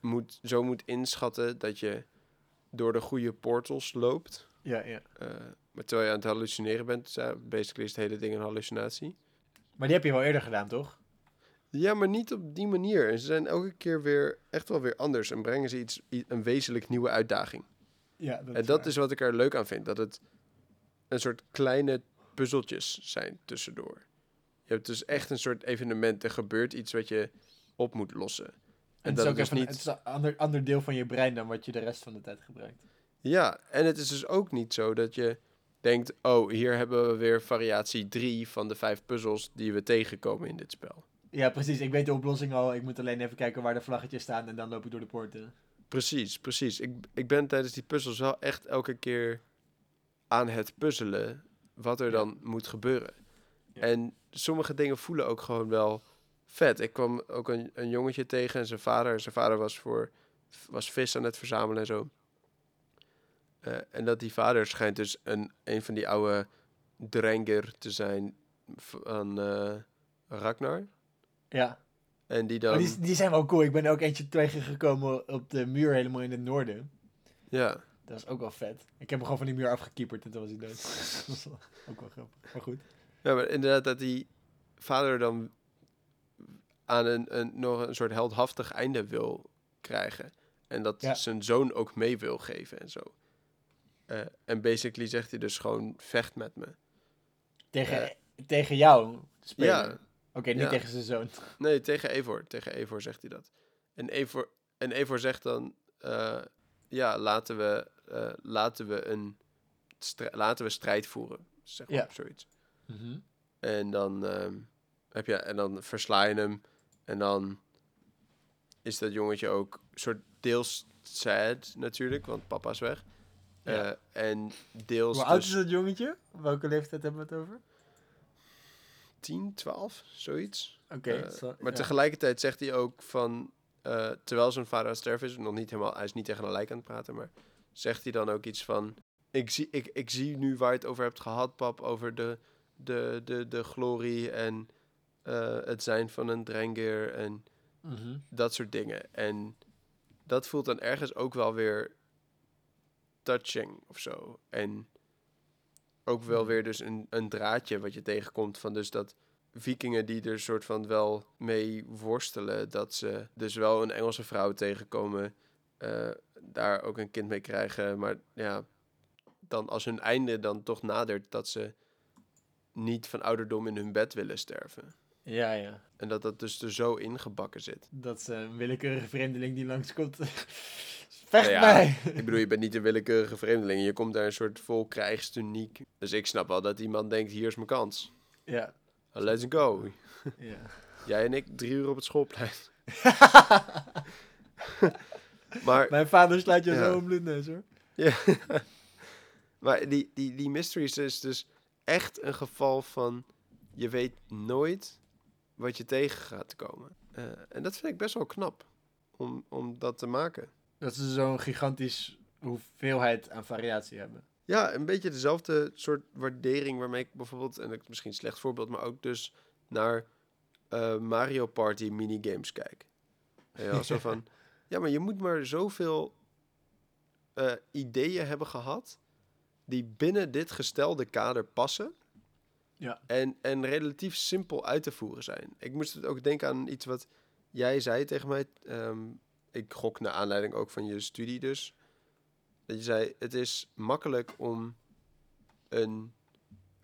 [SPEAKER 1] moet, zo moet inschatten dat je door de goede portals loopt.
[SPEAKER 2] Ja, ja.
[SPEAKER 1] eh, maar terwijl je aan het hallucineren bent, basically is het hele ding een hallucinatie.
[SPEAKER 2] Maar die heb je wel eerder gedaan, toch?
[SPEAKER 1] Ja, maar niet op die manier. En ze zijn elke keer weer echt wel weer anders en brengen ze iets, een wezenlijk nieuwe uitdaging.
[SPEAKER 2] Ja, dat
[SPEAKER 1] en dat is wat ik er leuk aan vind. Dat het een soort kleine puzzeltjes zijn tussendoor. Je hebt dus echt een soort evenement. Er gebeurt iets wat je op moet lossen.
[SPEAKER 2] En het
[SPEAKER 1] dat
[SPEAKER 2] is ook
[SPEAKER 1] dus
[SPEAKER 2] even
[SPEAKER 1] niet-
[SPEAKER 2] het is een ander, ander deel van je brein dan wat je de rest van de tijd gebruikt.
[SPEAKER 1] Ja, en het is dus ook niet zo dat je denkt... oh, hier hebben we weer variatie 3 van de vijf puzzels die we tegenkomen in dit spel.
[SPEAKER 2] Ja, precies. Ik weet de oplossing al. Ik moet alleen even kijken waar de vlaggetjes staan en dan loop ik door de poorten.
[SPEAKER 1] Precies, precies. Ik, ik ben tijdens die puzzels wel echt elke keer aan het puzzelen wat er
[SPEAKER 2] Ja.
[SPEAKER 1] dan moet gebeuren.
[SPEAKER 2] Ja.
[SPEAKER 1] En sommige dingen voelen ook gewoon wel vet. Ik kwam ook een, een jongetje tegen en zijn vader. Zijn vader was, voor, was vis aan het verzamelen en zo. Eh, en dat die vader schijnt dus een, een van die oude Drenger te zijn van eh, Ragnar.
[SPEAKER 2] Ja.
[SPEAKER 1] En die
[SPEAKER 2] Maar
[SPEAKER 1] dan...
[SPEAKER 2] die, die zijn wel cool. Ik ben ook eentje tegengekomen op de muur helemaal in het noorden.
[SPEAKER 1] Ja,
[SPEAKER 2] Dat is ook wel vet. Ik heb hem gewoon van die muur afgekieperd en toen was hij dood. dat was ook wel grappig. Maar goed.
[SPEAKER 1] Ja, maar inderdaad dat die vader dan aan een, een, nog een soort heldhaftig einde wil krijgen. En dat
[SPEAKER 2] Ja.
[SPEAKER 1] zijn zoon ook mee wil geven en zo. Eh, en basically zegt hij dus gewoon, vecht met me.
[SPEAKER 2] Tegen, tegen jou spelen.
[SPEAKER 1] Ja,
[SPEAKER 2] Oké, niet
[SPEAKER 1] ja.
[SPEAKER 2] tegen zijn zoon.
[SPEAKER 1] nee, tegen Evor. Tegen Evor zegt hij dat. En Evor, en Evor zegt dan, eh, ja, laten we, eh, laten, we een laten we strijd voeren. Zeg maar,
[SPEAKER 2] Ja.
[SPEAKER 1] zoiets.
[SPEAKER 2] Mhm.
[SPEAKER 1] En dan, ehm, heb je, en dan versla je hem. En dan is dat jongetje ook soort deels sad natuurlijk, want papa is weg.
[SPEAKER 2] Ja.
[SPEAKER 1] Eh, en deels
[SPEAKER 2] Hoe oud
[SPEAKER 1] dus
[SPEAKER 2] is dat jongetje? Welke leeftijd hebben we het over?
[SPEAKER 1] 10, 12, zoiets.
[SPEAKER 2] Oké.
[SPEAKER 1] Eh, maar
[SPEAKER 2] ja.
[SPEAKER 1] tegelijkertijd zegt hij ook van, eh, terwijl zijn vader aan het sterven is, nog niet helemaal, hij is niet tegen een lijk aan het praten, maar zegt hij dan ook iets van, ik zie, ik, ik zie nu waar je het over hebt gehad, pap, over de, de, de, de glorie en eh, het zijn van een Drengir en
[SPEAKER 2] Mhm.
[SPEAKER 1] dat soort dingen. En dat voelt dan ergens ook wel weer touching of zo. En ook wel
[SPEAKER 2] Hmm.
[SPEAKER 1] weer dus een, een draadje wat je tegenkomt van dus dat vikingen die er soort van wel mee worstelen, dat ze dus wel een Engelse vrouw tegenkomen, eh, daar ook een kind mee krijgen, maar ja, dan als hun einde dan toch nadert, dat ze niet van ouderdom in hun bed willen sterven.
[SPEAKER 2] Ja, ja.
[SPEAKER 1] En dat dat dus er zo ingebakken zit.
[SPEAKER 2] Dat is een willekeurige vreemdeling die langskomt. Vecht
[SPEAKER 1] Nou ja,
[SPEAKER 2] mij!
[SPEAKER 1] Ik bedoel, je bent niet een willekeurige vreemdeling. Je komt daar een soort vol krijgstuniek. Dus ik snap wel dat iemand denkt, hier is mijn kans.
[SPEAKER 2] Ja.
[SPEAKER 1] Let's go.
[SPEAKER 2] ja.
[SPEAKER 1] Jij en ik, drie uur op het schoolplein. maar,
[SPEAKER 2] Mijn vader slaat je
[SPEAKER 1] Ja.
[SPEAKER 2] zo bloedneus hoor.
[SPEAKER 1] ja. maar die, die, die mysteries is dus echt een geval van... Je weet nooit wat je tegen gaat komen. Eh, en dat vind ik best wel knap. Om, om dat te maken.
[SPEAKER 2] Dat ze zo'n gigantisch hoeveelheid aan variatie hebben.
[SPEAKER 1] Ja, een beetje dezelfde soort waardering waarmee ik bijvoorbeeld, en dat is misschien een slecht voorbeeld, maar ook dus naar eh, Mario Party minigames kijk. Ja, zo van, ja, maar je moet maar zoveel eh, ideeën hebben gehad die binnen dit gestelde kader passen.
[SPEAKER 2] Ja.
[SPEAKER 1] En, en relatief simpel uit te voeren zijn. Ik moest het ook denken aan iets wat jij zei tegen mij. ehm, ik gok naar aanleiding ook van je studie dus. Dat je zei, het is makkelijk om een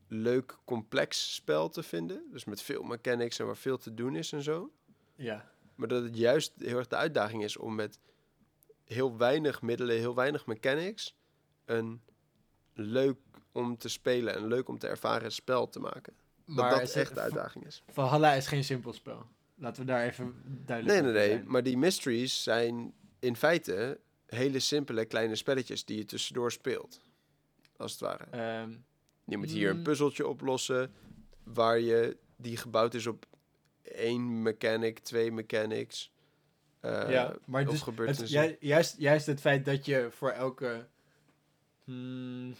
[SPEAKER 1] leuk complex spel te vinden. Dus met veel mechanics en waar veel te doen is en zo.
[SPEAKER 2] Ja.
[SPEAKER 1] Maar dat het juist heel erg de uitdaging is om met heel weinig middelen, heel weinig mechanics, een leuk om te spelen en leuk om te ervaren spel te maken. Dat dat
[SPEAKER 2] is-
[SPEAKER 1] echt de uitdaging is.
[SPEAKER 2] Valhalla is geen simpel spel. Laten we daar even duidelijk
[SPEAKER 1] Nee, nee, nee.
[SPEAKER 2] zijn.
[SPEAKER 1] Maar die mysteries zijn in feite hele simpele kleine spelletjes die je tussendoor speelt. Als het ware.
[SPEAKER 2] Ehm,
[SPEAKER 1] Je moet hier een
[SPEAKER 2] Mm.
[SPEAKER 1] puzzeltje oplossen waar je die gebouwd is op één mechanic, twee mechanics. Eh,
[SPEAKER 2] ja, maar
[SPEAKER 1] of
[SPEAKER 2] dus
[SPEAKER 1] gebeurt
[SPEAKER 2] het, juist, juist het feit dat je voor elke... hmm,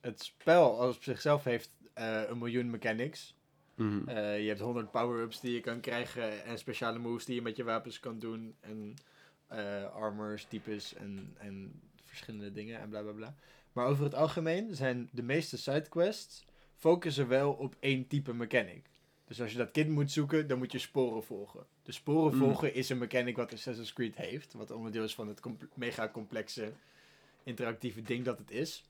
[SPEAKER 2] het spel als op zichzelf heeft eh, een miljoen mechanics.
[SPEAKER 1] Mhm.
[SPEAKER 2] Eh, je hebt 100 power-ups die je kan krijgen en speciale moves die je met je wapens kan doen. En eh, armors, types en, en verschillende dingen en bla bla bla. Maar over het algemeen zijn de meeste sidequests focussen wel op één type mechanic. Dus als je dat kind moet zoeken, dan moet je sporen volgen. De sporen
[SPEAKER 1] Mm.
[SPEAKER 2] volgen is een mechanic wat Assassin's Creed heeft. Wat onderdeel is van het comp- mega complexe interactieve ding dat het is.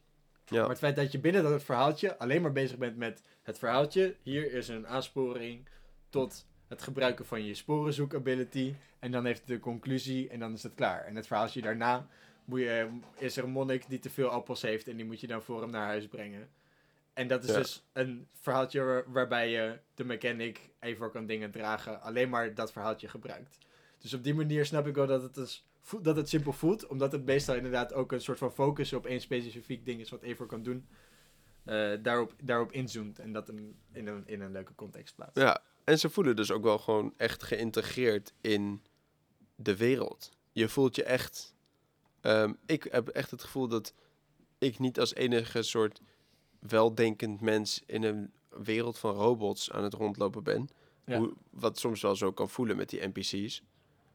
[SPEAKER 1] Ja.
[SPEAKER 2] Maar het feit dat je binnen dat verhaaltje alleen maar bezig bent met het verhaaltje. Hier is een aansporing tot het gebruiken van je sporenzoek ability. En dan heeft het de conclusie en dan is het klaar. En het verhaaltje daarna moet je, is er een monnik die te veel appels heeft en die moet je dan voor hem naar huis brengen. En dat is
[SPEAKER 1] Ja.
[SPEAKER 2] dus een verhaaltje waar- waarbij je de mechanic even kan dingen dragen. Alleen maar dat verhaaltje gebruikt. Dus op die manier snap ik wel dat het, is, vo- dat het simpel voelt. Omdat het meestal inderdaad ook een soort van focus op één specifiek ding is wat Eivor kan doen. eh, daarop, daarop inzoomt en dat een, in, een, in een leuke context plaatst.
[SPEAKER 1] Ja, en ze voelen dus ook wel gewoon echt geïntegreerd in de wereld. Je voelt je echt. ehm, ik heb echt het gevoel dat ik niet als enige soort weldenkend mens in een wereld van robots aan het rondlopen ben.
[SPEAKER 2] Ja.
[SPEAKER 1] Hoe, wat soms wel zo kan voelen met die NPC's.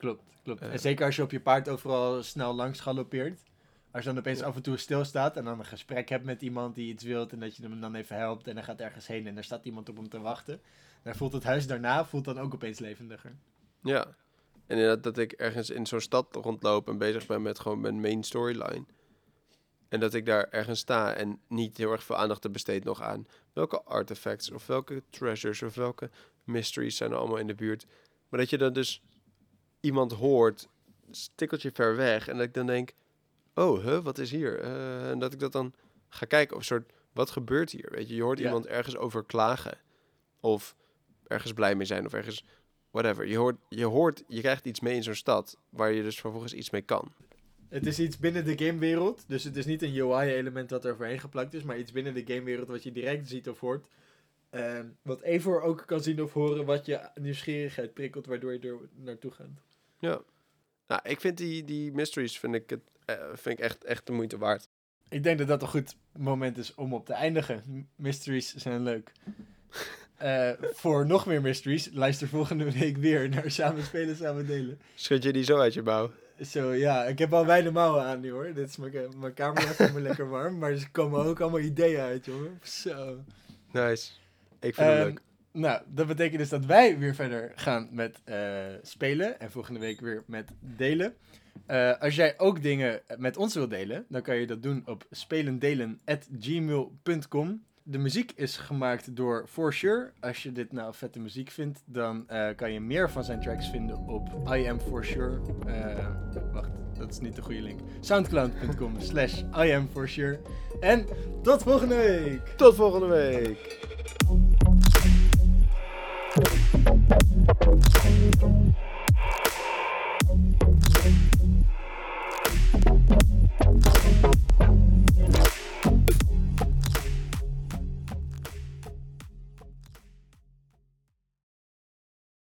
[SPEAKER 2] Klopt, klopt.
[SPEAKER 1] Eh.
[SPEAKER 2] en zeker als je op je paard overal snel langs galoppeert. Als je dan opeens af en toe stilstaat en dan een gesprek hebt met iemand die iets wilt en dat je hem dan even helpt en dan gaat ergens heen en er staat iemand op hem te wachten. Dan voelt het huis daarna voelt dan ook opeens levendiger.
[SPEAKER 1] Ja. En inderdaad dat ik ergens in zo'n stad rondloop en bezig ben met gewoon mijn main storyline. En dat ik daar ergens sta en niet heel erg veel aandacht te besteed nog aan welke artifacts of welke treasures of welke mysteries zijn er allemaal in de buurt. Maar dat je dan dus iemand hoort, stikkeltje ver weg, en dat ik dan denk, oh, huh, wat is hier? Eh, en dat ik dat dan ga kijken of soort, wat gebeurt hier? Weet je, je hoort
[SPEAKER 2] Ja.
[SPEAKER 1] iemand ergens over klagen. Of ergens blij mee zijn of ergens whatever. Je hoort, je hoort, je krijgt iets mee in zo'n stad waar je dus vervolgens iets mee kan.
[SPEAKER 2] Het is iets binnen de gamewereld, dus het is niet een UI-element dat er overheen geplakt is, maar iets binnen de gamewereld wat je direct ziet of hoort. Ehm, wat Evor ook kan zien of horen, wat je nieuwsgierigheid prikkelt, waardoor je er naartoe gaat.
[SPEAKER 1] Ja. Nou, ik vind die, die mysteries vind ik, het, eh, vind ik echt, echt de moeite waard.
[SPEAKER 2] Ik denk dat dat een goed moment is om op te eindigen. Mysteries zijn leuk. Eh, voor nog meer mysteries, luister volgende week weer naar Samen Spelen, Samen Delen.
[SPEAKER 1] Schud je die zo uit je mouw?
[SPEAKER 2] Zo, ja, ik heb al wijde mouwen aan nu hoor. Dit is mijn, ka- mijn kamer even me lekker warm, maar er komen ook allemaal ideeën uit, jongen. Zo.
[SPEAKER 1] Nice. Ik vind hem
[SPEAKER 2] Ehm,
[SPEAKER 1] leuk.
[SPEAKER 2] Nou, dat betekent dus dat wij weer verder gaan met eh, spelen. En volgende week weer met delen. Eh, als jij ook dingen met ons wilt delen, dan kan je dat doen op spelendelen.gmail.com. De muziek is gemaakt door For Sure. Als je dit nou vette muziek vindt, dan eh, kan je meer van zijn tracks vinden op I Am For Sure. Eh, wacht, dat is niet de goede link. Soundcloud.com slash I Am For Sure. En tot volgende week!
[SPEAKER 1] Tot volgende week. Thank you.